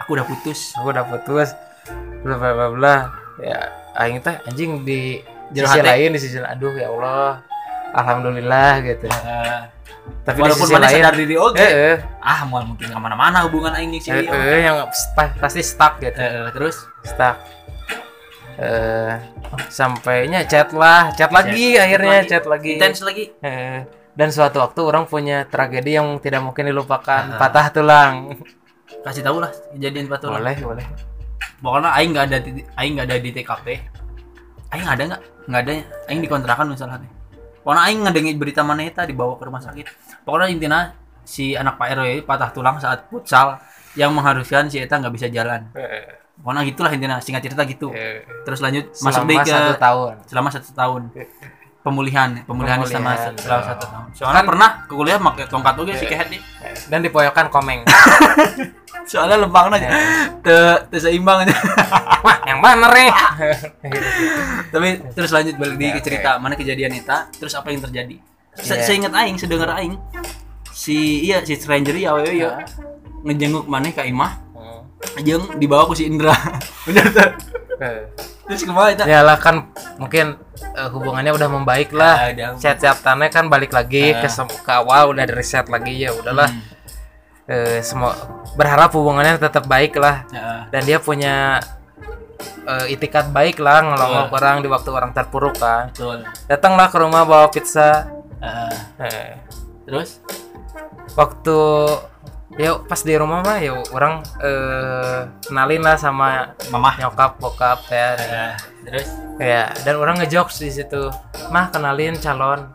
aku udah putus. aku udah putus bla bla bla bla ya aing teh anjing di Jero sisi hati. lain di sisi aduh ya Allah alhamdulillah gitu Eh, tapi walaupun mana lain sadar diri oke. eh, eh, Ah, mau mungkin ke mana-mana hubungan aing sih. eh, eh, yang sta- pasti stuck gitu Eh, eh, terus stuck eh sampainya chat lah chat lagi akhirnya lagi. chat lagi intens lagi. Eh, dan suatu waktu orang punya tragedi yang tidak mungkin dilupakan Ah. patah tulang Kasih tahu lah kejadian batu lah. boleh boleh pokoknya aing nggak ada aing nggak ada di TKP aing ada nggak nggak ada aing dikontrakan misalnya pokoknya aing ngedengi berita mana eta dibawa ke rumah sakit. Pokoknya intinya si anak Pak RW patah tulang saat futsal yang mengharuskan si eta nggak bisa jalan. Eh, pokoknya gitulah intinya singkat cerita gitu. Eh, terus lanjut masuk selama deh ke satu tahun. selama satu tahun pemulihan pemulihan, Pemulihan. selama satu tahun. Soalnya pernah ke kuliah pakai tongkat oke si kehet nih. Dan dipoyokan komeng. Soalnya lempang aja. Te te seimbang aja. Wah yang bener nih tapi terus lanjut balik di ke cerita mana kejadian itu terus apa yang terjadi? Se Iya. saya ingat aing sedengar aing si iya si stranger ya awewe ya ngejenguk maneh ka imah. Hmm. jeung dibawa ku si Indra. Bener tuh. Terus ke mana itu Ya lah kan mungkin eh, hubungannya udah membaik lah. Ah, udah. Set-set tanah kan balik lagi Ah. ke, ke awal udah dari reset lagi ya udahlah. Hmm. Eh, semua berharap hubungannya tetap baik lah Ya, dan dia punya eh, itikat baik lah ngelongok Betul. orang di waktu orang terpuruk kan. betul Datanglah ke rumah bawa pizza. Ah, Eh, terus waktu ya pas di rumah mah ya orang eh, kenalin lah sama mamah. nyokap bokap ya. Ah, terus? Ya dan orang ngejokes di situ. Mah kenalin calon.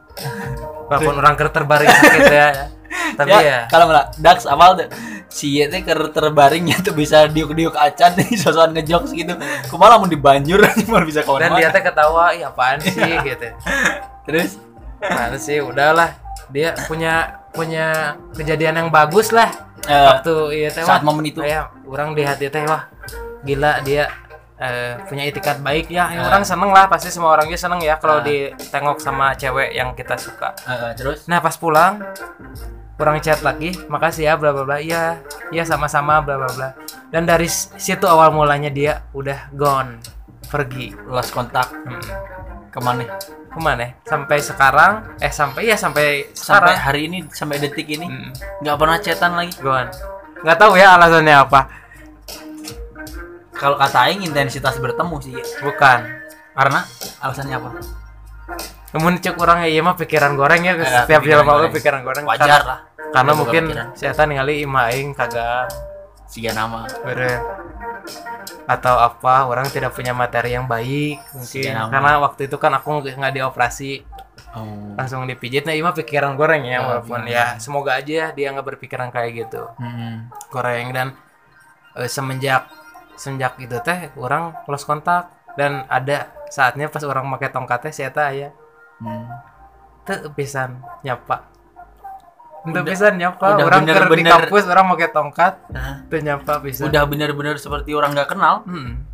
Walaupun orang ker terbaring sakit ya. Tapi ya, kalau nggak Dax awal tuh si teh ker terbaringnya tuh bisa diuk-diuk acan nih sosokan ngejokes gitu. Kumaha mau dibanjur cuma bisa kawan dan dia teh ketawa iya apaan sih? Gitu. Terus? Apaan sih udahlah. Dia punya punya kejadian yang bagus lah eh, waktu iya teh saat momen itu ya orang di hati teh wah gila dia eh, punya itikat baik ya, ya Ah. orang seneng lah pasti semua orang juga seneng ya kalau Ah. ditengok sama cewek yang kita suka Eh, terus Nah pas pulang orang chat lagi, makasih ya bla bla bla. Iya, iya sama-sama bla bla bla. Dan dari situ awal mulanya dia udah gone, pergi. lost kontak Hmm. ke mana Ke mana? Sampai sekarang? Eh sampai ya sampai sampai sekarang. hari ini sampai detik ini Hmm, nggak pernah chatan lagi gone. Nggak tahu ya alasannya apa. kalau kata Aing intensitas bertemu sih. Bukan. karena alasannya apa Namun cek orang ya iya mah pikiran goreng ya. Eh, Setiap film aku pikiran goreng. wajar Karena, lah karena mungkin setan ningali ima aing kagak siga nama. Atau apa orang tidak punya materi yang baik mungkin. Karena waktu itu kan aku nggak dioperasi. Oh. langsung dipijit. Nah ini mah pikiran goreng ya Oh, walaupun pikiran. ya semoga aja dia nggak berpikiran kayak gitu. Hmm. goreng dan eh, semenjak semenjak itu teh orang lost kontak. Dan ada saatnya pas orang pakai tongkatnya saya ya. Hmm. tuh pisan nyapa untuk Udah- pisan nyapa udah orang ker di bener-bener- kampus orang pakai tongkat. Nah, tuh nyapa pisan. Udah bener-bener seperti orang nggak kenal. Hmm.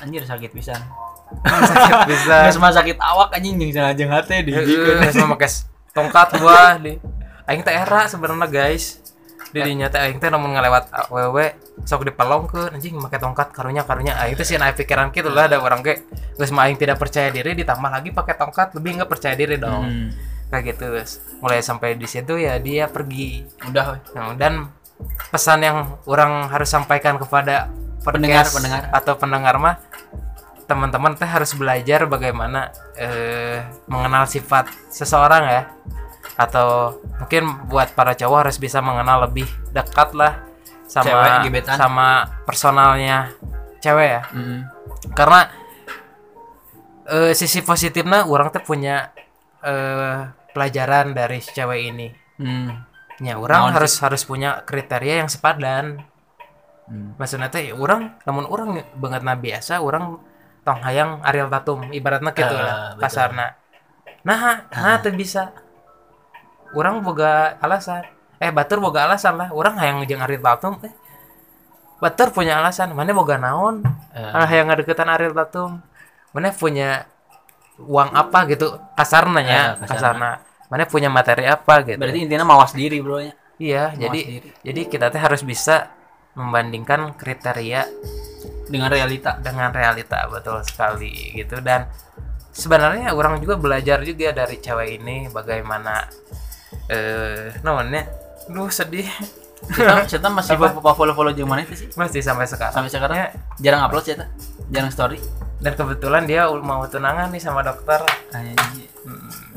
anjir sakit pisan. Sakit pisan. Nggak cuma sakit awak anjing yang sana jeung hate di Heeh, geus mah make tongkat gua di aing teh era sebenarnya guys. Di dinya teh aing teh namun ngelewat awewe sok dipelongkeun anjing make tongkat karunya karunya. Aing teh sih naik pikiran gitu lah ada orang ge geus mah aing tidak percaya diri ditambah lagi pakai tongkat lebih nggak percaya diri dong. Hmm. Kayak gitu guys mulai sampai di situ ya dia pergi udah. Nah, dan pesan yang orang harus sampaikan kepada Pendengar, pendengar. atau pendengar mah teman-teman teh harus belajar bagaimana eh, mengenal sifat seseorang ya atau mungkin buat para cowok harus bisa mengenal lebih dekat lah Cewek, sama sama personalnya cewek ya Hmm. karena eh, sisi positifnya orang tuh punya eh, pelajaran dari si cewek ini Hmm. Ya, orang Naon harus harus punya kriteria yang sepadan. Hmm. Maksudnya teh orang namun orang banget na biasa orang tong hayang Ariel Tatum ibaratnya gitu Eh, lah kasarna. Nah, nah teu bisa. Orang boga alasan. Eh, Batur boga alasan lah. Orang hayang jeung Ariel Tatum eh. Batur punya alasan, mana boga naon? Ah, hayang ngadeketan Ariel Tatum. Mana punya uang apa gitu kasarna ya, Eh, kasarna. kasarna. Mana punya materi apa gitu. berarti intinya mawas diri bro nya Iya, Mawas jadi diri. jadi kita teh harus bisa membandingkan kriteria dengan realita. dengan realita betul sekali gitu. Dan sebenarnya orang juga belajar juga dari cewek ini bagaimana eh namanya duh sedih. Kita masih Apa? follow follow jeung mana itu sih? Masih sampai sekarang. Sampai sekarang? Jarang upload sih eta jarang story? Dan kebetulan dia mau tunangan nih sama dokter. Hmm,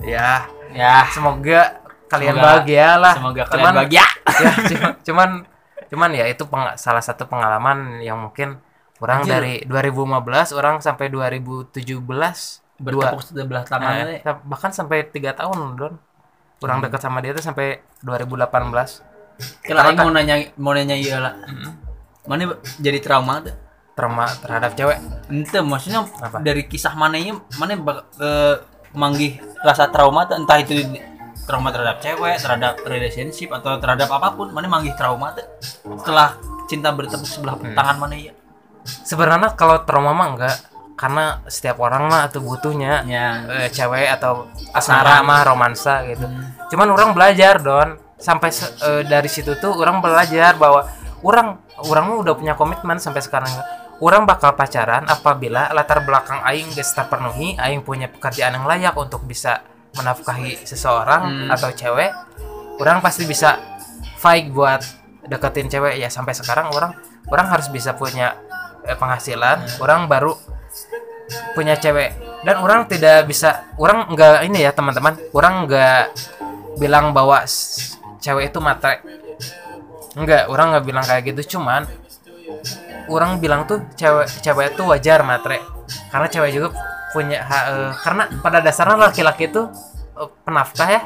ya ya semoga kalian Semoga- bahagia lah. semoga kalian Cuman- bahagia. ya cuma- cuman cuman ya itu peng- salah satu pengalaman yang mungkin orang Anjir. dari 2015 orang sampai 2017 dua bertepuk sebelah tangan eh, sa- bahkan sampai tiga tahun don. Orang Hmm. dekat sama dia tuh sampai 2018 kalau mau nanya mau nanya ieu lah. Mana jadi trauma tuh trauma terhadap cewek. Ente maksudnya Apa? dari kisah mananya mana bak- eh, manggih rasa trauma entah itu trauma terhadap cewek terhadap relationship atau terhadap apa pun mana manggih trauma tuh. Setelah cinta bertepuk sebelah Hmm. tangan mana ya sebenarnya kalau trauma mah enggak karena setiap orang mah atau butuhnya ya. eh, cewek atau asmara mah romansa gitu. Hmm. cuman orang belajar don. Sampai eh, dari situ tuh orang belajar bahwa orang orang mah udah punya komitmen sampai sekarang orang bakal pacaran apabila latar belakang aing geus terpenuhi aing punya pekerjaan yang layak untuk bisa menafkahi seseorang Hmm. atau cewek orang pasti bisa fight buat deketin cewek. Ya sampai sekarang orang orang harus bisa punya eh, penghasilan. Orang baru punya cewek. Dan orang tidak bisa orang enggak ini ya teman-teman. Orang enggak bilang bahwa cewek itu matre. Enggak orang nggak bilang kayak gitu. Cuman orang bilang tuh cewek cewek itu wajar matre. Karena cewek juga punya ha- eh, karena pada dasarnya laki-laki itu eh, penafkah ya?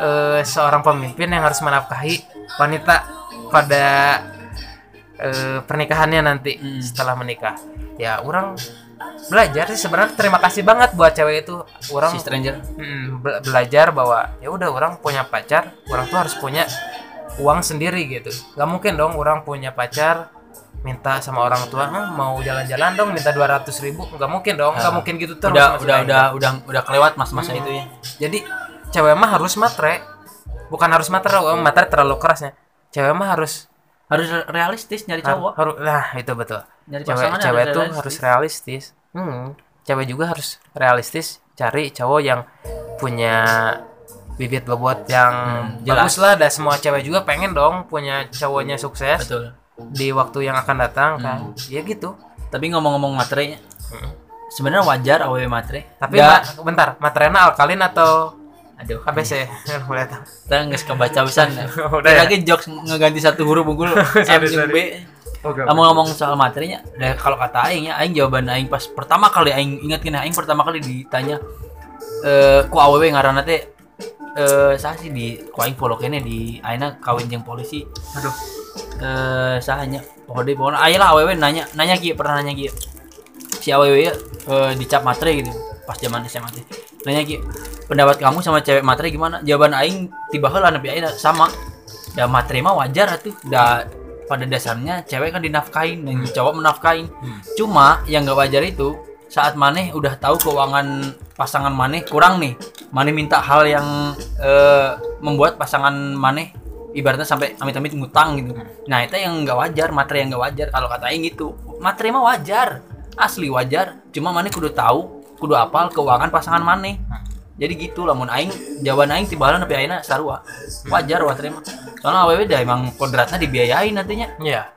Eh, seorang pemimpin yang harus menafkahi wanita pada eh, pernikahannya nanti Hmm. setelah menikah. Ya orang belajar sih sebenarnya. Terima kasih banget buat cewek itu. Orang si stranger. Mm, be- belajar bahwa ya udah orang punya pacar orang tuh harus punya uang sendiri gitu. Nggak mungkin dong orang punya pacar minta sama orang tua "Ah, mau jalan-jalan dong minta 200 ribu. Nggak mungkin dong nggak Ah. mungkin gitu terus udah udah udah udah udah kelewat mas-masa itu ya. Jadi cewek mah harus matre. Bukan harus matre oh, matre terlalu kerasnya cewek mah harus harus realistis nyari cowok. harus nah itu betul. Nyari cewek cewek harus tuh realistis. harus realistis. Hmm. cewek juga harus realistis cari cowok yang punya bibit bobot yang Hmm, jelas. bagus lah dan semua cewek juga pengen dong punya cowoknya sukses. Betul di waktu yang akan datang kan? Hmm. ya gitu. Tapi ngomong-ngomong materai sebenarnya wajar aww matre tapi Nggak- ma- bentar materialnya alkalin atau aduh. ABC boleh tahu. Kita nggak kebaca pisan. Udah ya? lagi jokes ngeganti satu huruf unggul. M. B. Kamu ngomong soal materinya dan kalau kata aing ya aing jawaban aing pas pertama kali aing ingat kena aing pertama kali ditanya eh ku aww ngaranna teh eh saya sih di ku aing follow kene di aina kawin jeung polisi. Aduh eh sahanya pokoknya pokoknya ayo lah aww nanya nanya kieu pernah nanya kieu si aww ya eh, dicap matre gitu pas zaman SMA teh nanya kieu pendapat kamu sama cewek matre gimana? Jawaban aing tiba heula nepi aing sama. Ya matre mah wajar atuh. Da pada dasarnya cewek kan dinafkain dan cowok menafkain cuma yang gak wajar itu saat maneh udah tahu keuangan pasangan maneh kurang nih. Maneh minta hal yang eh, membuat pasangan maneh ibaratnya sampai amit-amit ngutang gitu. Nah itu yang nggak wajar materi yang nggak wajar. Kalau kata Aing gitu materi mah wajar. Asli wajar. Cuma maneh kudu tahu kudu apal keuangan pasangan maneh jadi gitu lamun aing jawaban aing tiba nepi ayeuna sarua. Wajar materi mah. Soalnya awewe dah emang kodratnya dibiayain nantinya Iya,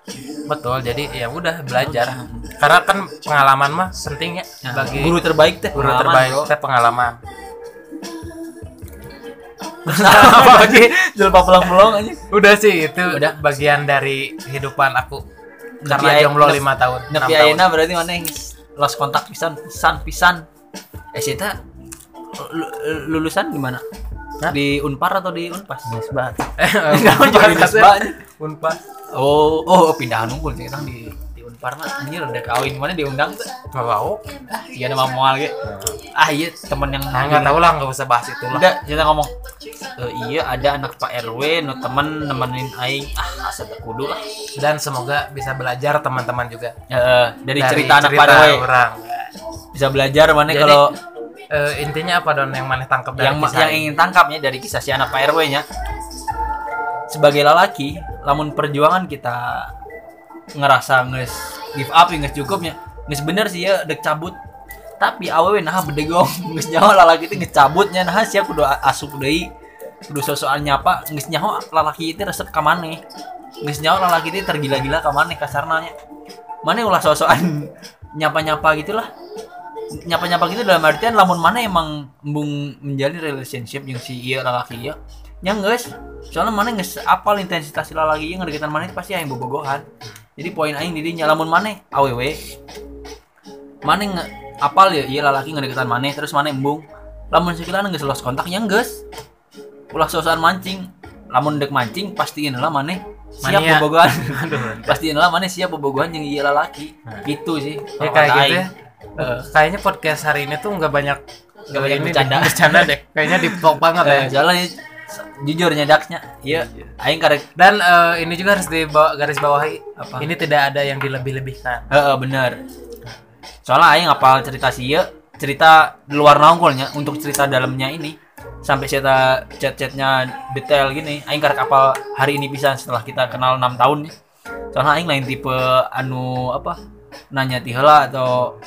betul. Jadi ya udah belajar. Karena kan pengalaman mah penting ya Nah, bagi guru terbaik teh guru terbaik teh pengalaman. Bagi jelpa pulang-pulang aja Udah sih itu Udah. bagian dari kehidupan aku. Karena jomblo lima tahun. nepi tahun. ayeuna berarti mana yang lost kontak pisan pisan pisan eh lu- lulusan di mana di Unpar atau di Unpas. Naon jadi nisbah? Unpas. oh oh pindahan unggul sih kan di mah anjir udah kawin. Mana diundang tuh? Nggak tahu. iya ada moal ge. Ah iya temen yang Nah, nggak tahu lah, nggak usah bahas itu lah. udah kita ngomong. "Eh, iya ada anak Pak RW nu temen nemenin aing. Ah asa teu kudu lah. Dan semoga bisa belajar teman-teman juga. Eh, dari, cerita anak Pak cerita RW orang. bisa belajar mana kalau eh, intinya apa don? Yang mana tangkap dari yang kisah yang ingin tangkapnya dari kisah si anak Pak RW nya sebagai lelaki lamun perjuangan kita ngerasa nges give up nges cukupnya. Nges bener sih ya dek cabut. Tapi awewe nah bedegong. Nges nyaho lalaki itu nges cabutnya. Nah siap kudu asup deui. Kudu sosokan nyapa. Nges nyaho lalaki itu resep ka maneh. Nges nyaho lalaki itu tergila-gila ka maneh kasarnanya. Maneh ulah sosokan nyapa-nyapa gitulah. Nyapa-nyapa gitu dalam artian lamun mana emang embung menjalin relationship yang si iya lalaki iya yang guys soalnya mana nggak apal intensitas si lalaki iya ngedeketan mana pasti yang bobogohan jadi poin aing didinya lamun mana aww mana nge apal ya iya lalaki ngedeketan mana terus mana embung lamun sekilan nggak lost kontak yang guys ulah sosokan mancing lamun dek mancing pastiin lah mana siap Mania. bobogohan Aduh. pastiin lah mana siap bobogohan yang iya lalaki gitu sih Ya kayak gitu ya. Eh. Kayaknya podcast hari ini tuh nggak banyak Nggak banyak bercanda. deh, bercanda deh. Kayaknya di vlog banget ya. Eh, soalnya jujur nyedaksnya iya aing karek Dan eh, ini juga harus di garis bawahi. Apa? Ini tidak ada yang dilebih-lebihkan. heeh bener soalnya aing ngapal cerita sih ya cerita di luar nongkolnya untuk cerita dalamnya ini sampai cerita chat-chatnya detail gini aing karek apal hari ini pisan setelah kita kenal 6 tahun ya. soalnya aing lain tipe anu apa nanya ti heula atau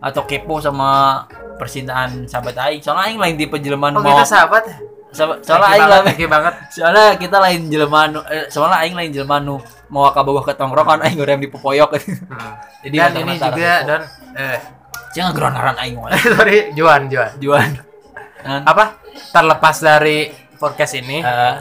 atau kepo sama percintaan sahabat aing soalnya aing lain tipe jelema Oh mau kita sahabat ya? Soalnya aing you banget. soalnya kita lain jelema nu eh, soalnya aing lain jelema nu mau ka bogoh ke tongkrongan aing urang dipopoyok Hmm. jadi Dan ini lah juga kepo. dan eh jangan geronaran aing sorry Juan Juan. juan Dan, Apa? Terlepas dari podcast ini, eh,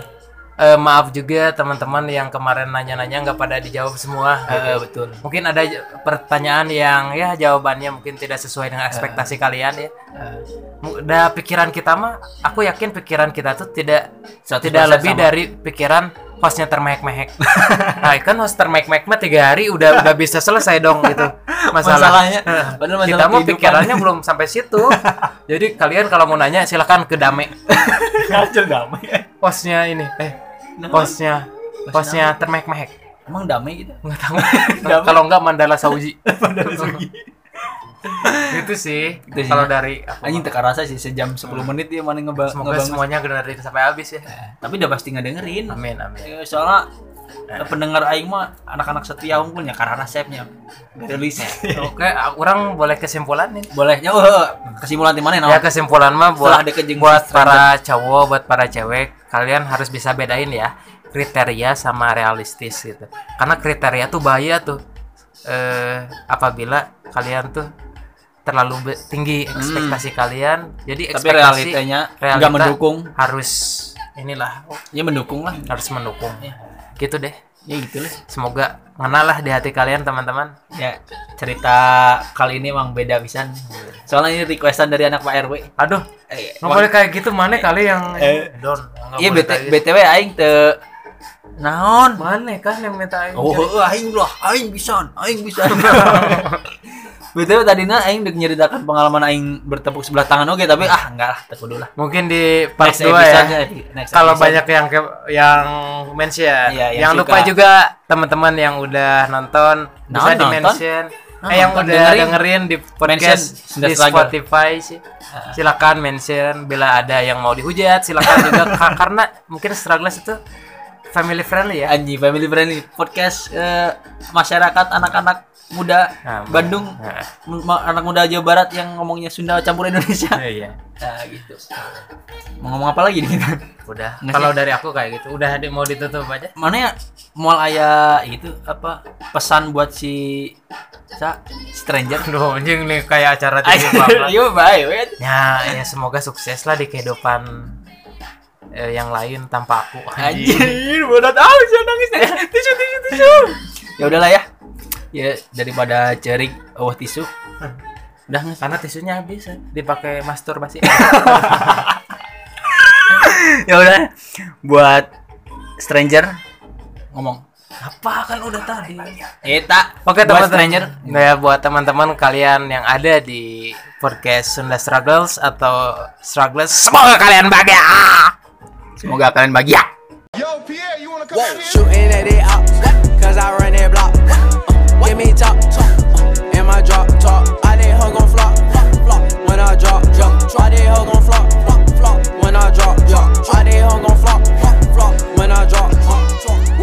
eh, maaf juga teman-teman yang kemarin nanya-nanya nggak pada dijawab semua. eh, betul Mungkin ada pertanyaan yang ya jawabannya mungkin tidak sesuai dengan ekspektasi kalian ya. Eh, Udah pikiran kita mah, aku yakin pikiran kita tuh tidak 100% tidak lebih sama. dari pikiran hostnya termehek-mehek. nah, kan host termehek-mehek mah tiga hari udah udah bisa selesai dong gitu masalah. Masalahnya, masalah kita mau pikirannya belum sampai situ. Jadi kalian kalau mau nanya silakan ke Dame. Ngajel damai Hostnya ini, eh Nah, hostnya hostnya termehek-mehek. emang damai gitu Nggak tahu. kalau enggak Mandala Sauji. itu sih. Itu sih. Kalau dari aku anjing mah. teka rasa sih sejam 10 menit dia mana ngeba semoga ngebangun. semuanya dengerin sampai habis ya. tapi udah pasti ngedengerin Amin amin. Eh, soalnya eh, pendengar aing mah anak-anak setia unggulnya karena resepnya rilis Oke, orang boleh kesimpulan nih. boleh ya oh, kesimpulan di mana Ya kesimpulan mah buat buat para cowok, buat para cewek, kalian harus bisa bedain ya kriteria sama realistis gitu. Karena kriteria tuh bahaya tuh. Eh apabila kalian tuh terlalu tinggi ekspektasi kalian, jadi Hmm. tapi ekspektasi realitanya realita mendukung harus inilah ya mendukung lah harus mendukung. Ya. Gitu deh. ya gitu lah Semoga ngenalah di hati kalian teman-teman. ya cerita kali ini emang beda pisan soalnya ini requestan dari anak Pak RW Aduh, eh, nggak boleh kayak gitu mana kali yang Eh. don. iya boleh BT, kayak gitu. BTW aing te naon Mana kan yang minta aing? Oh, heueuh, aing lah, aing bisa, aing bisa. Betul tadinya aing dek nyeritakan pengalaman aing bertepuk sebelah tangan oke, tapi ah enggak lah, tak dulu lah. Mungkin di part Next 2 ya. Kalau banyak yang ke, yang mention. Iya, yang Jangan lupa suka. juga teman-teman yang udah nonton bisa Nah, di nonton? mention. Nah, eh yang udah dengerin. dengerin, di podcast Mention, di. Spotify sih. Silakan mention bila ada yang mau dihujat, silakan juga Ka- karena mungkin Strugglers itu family friendly ya. Anji family friendly podcast eh, masyarakat anak-anak muda Nah, Bandung, nah. anak muda Jawa Barat yang ngomongnya Sunda campur Indonesia. Iya. Nah, gitu. Mau ngomong apa lagi nih kita? Udah. Nggak Kalau sih? dari aku kayak gitu. Udah di- mau ditutup aja. Mana ya mual aya itu apa pesan buat si sa stranger? Aduh, anjing nih kayak acara bye, wait. Ya, ya semoga sukses lah di kehidupan eh, yang lain tanpa aku. Anjir, bodoh tahu sih nangis. Tisu, tisu, tisu. Ya udahlah ya. Ya daripada cerik oh tisu. Udah nggak? Karena tisunya habis, eh. dipakai masturbasi. Ya udah. Buat stranger ngomong. Apa kan udah tadi. Eta. Oke buat teman stranger. Ya buat teman-teman kalian yang ada di podcast Sunda Struggles atau Struggles, semoga kalian bahagia. Semoga kalian bahagia. Yo, Pierre, you wanna come Whoa, at it out, cause I run that block. Give me top, top, and my drop, top. I on flop, flop, when I drop, drop. Try they on flop, flop, flop, when I drop, drop. Try they on flop, flop, flop, when I drop, drop.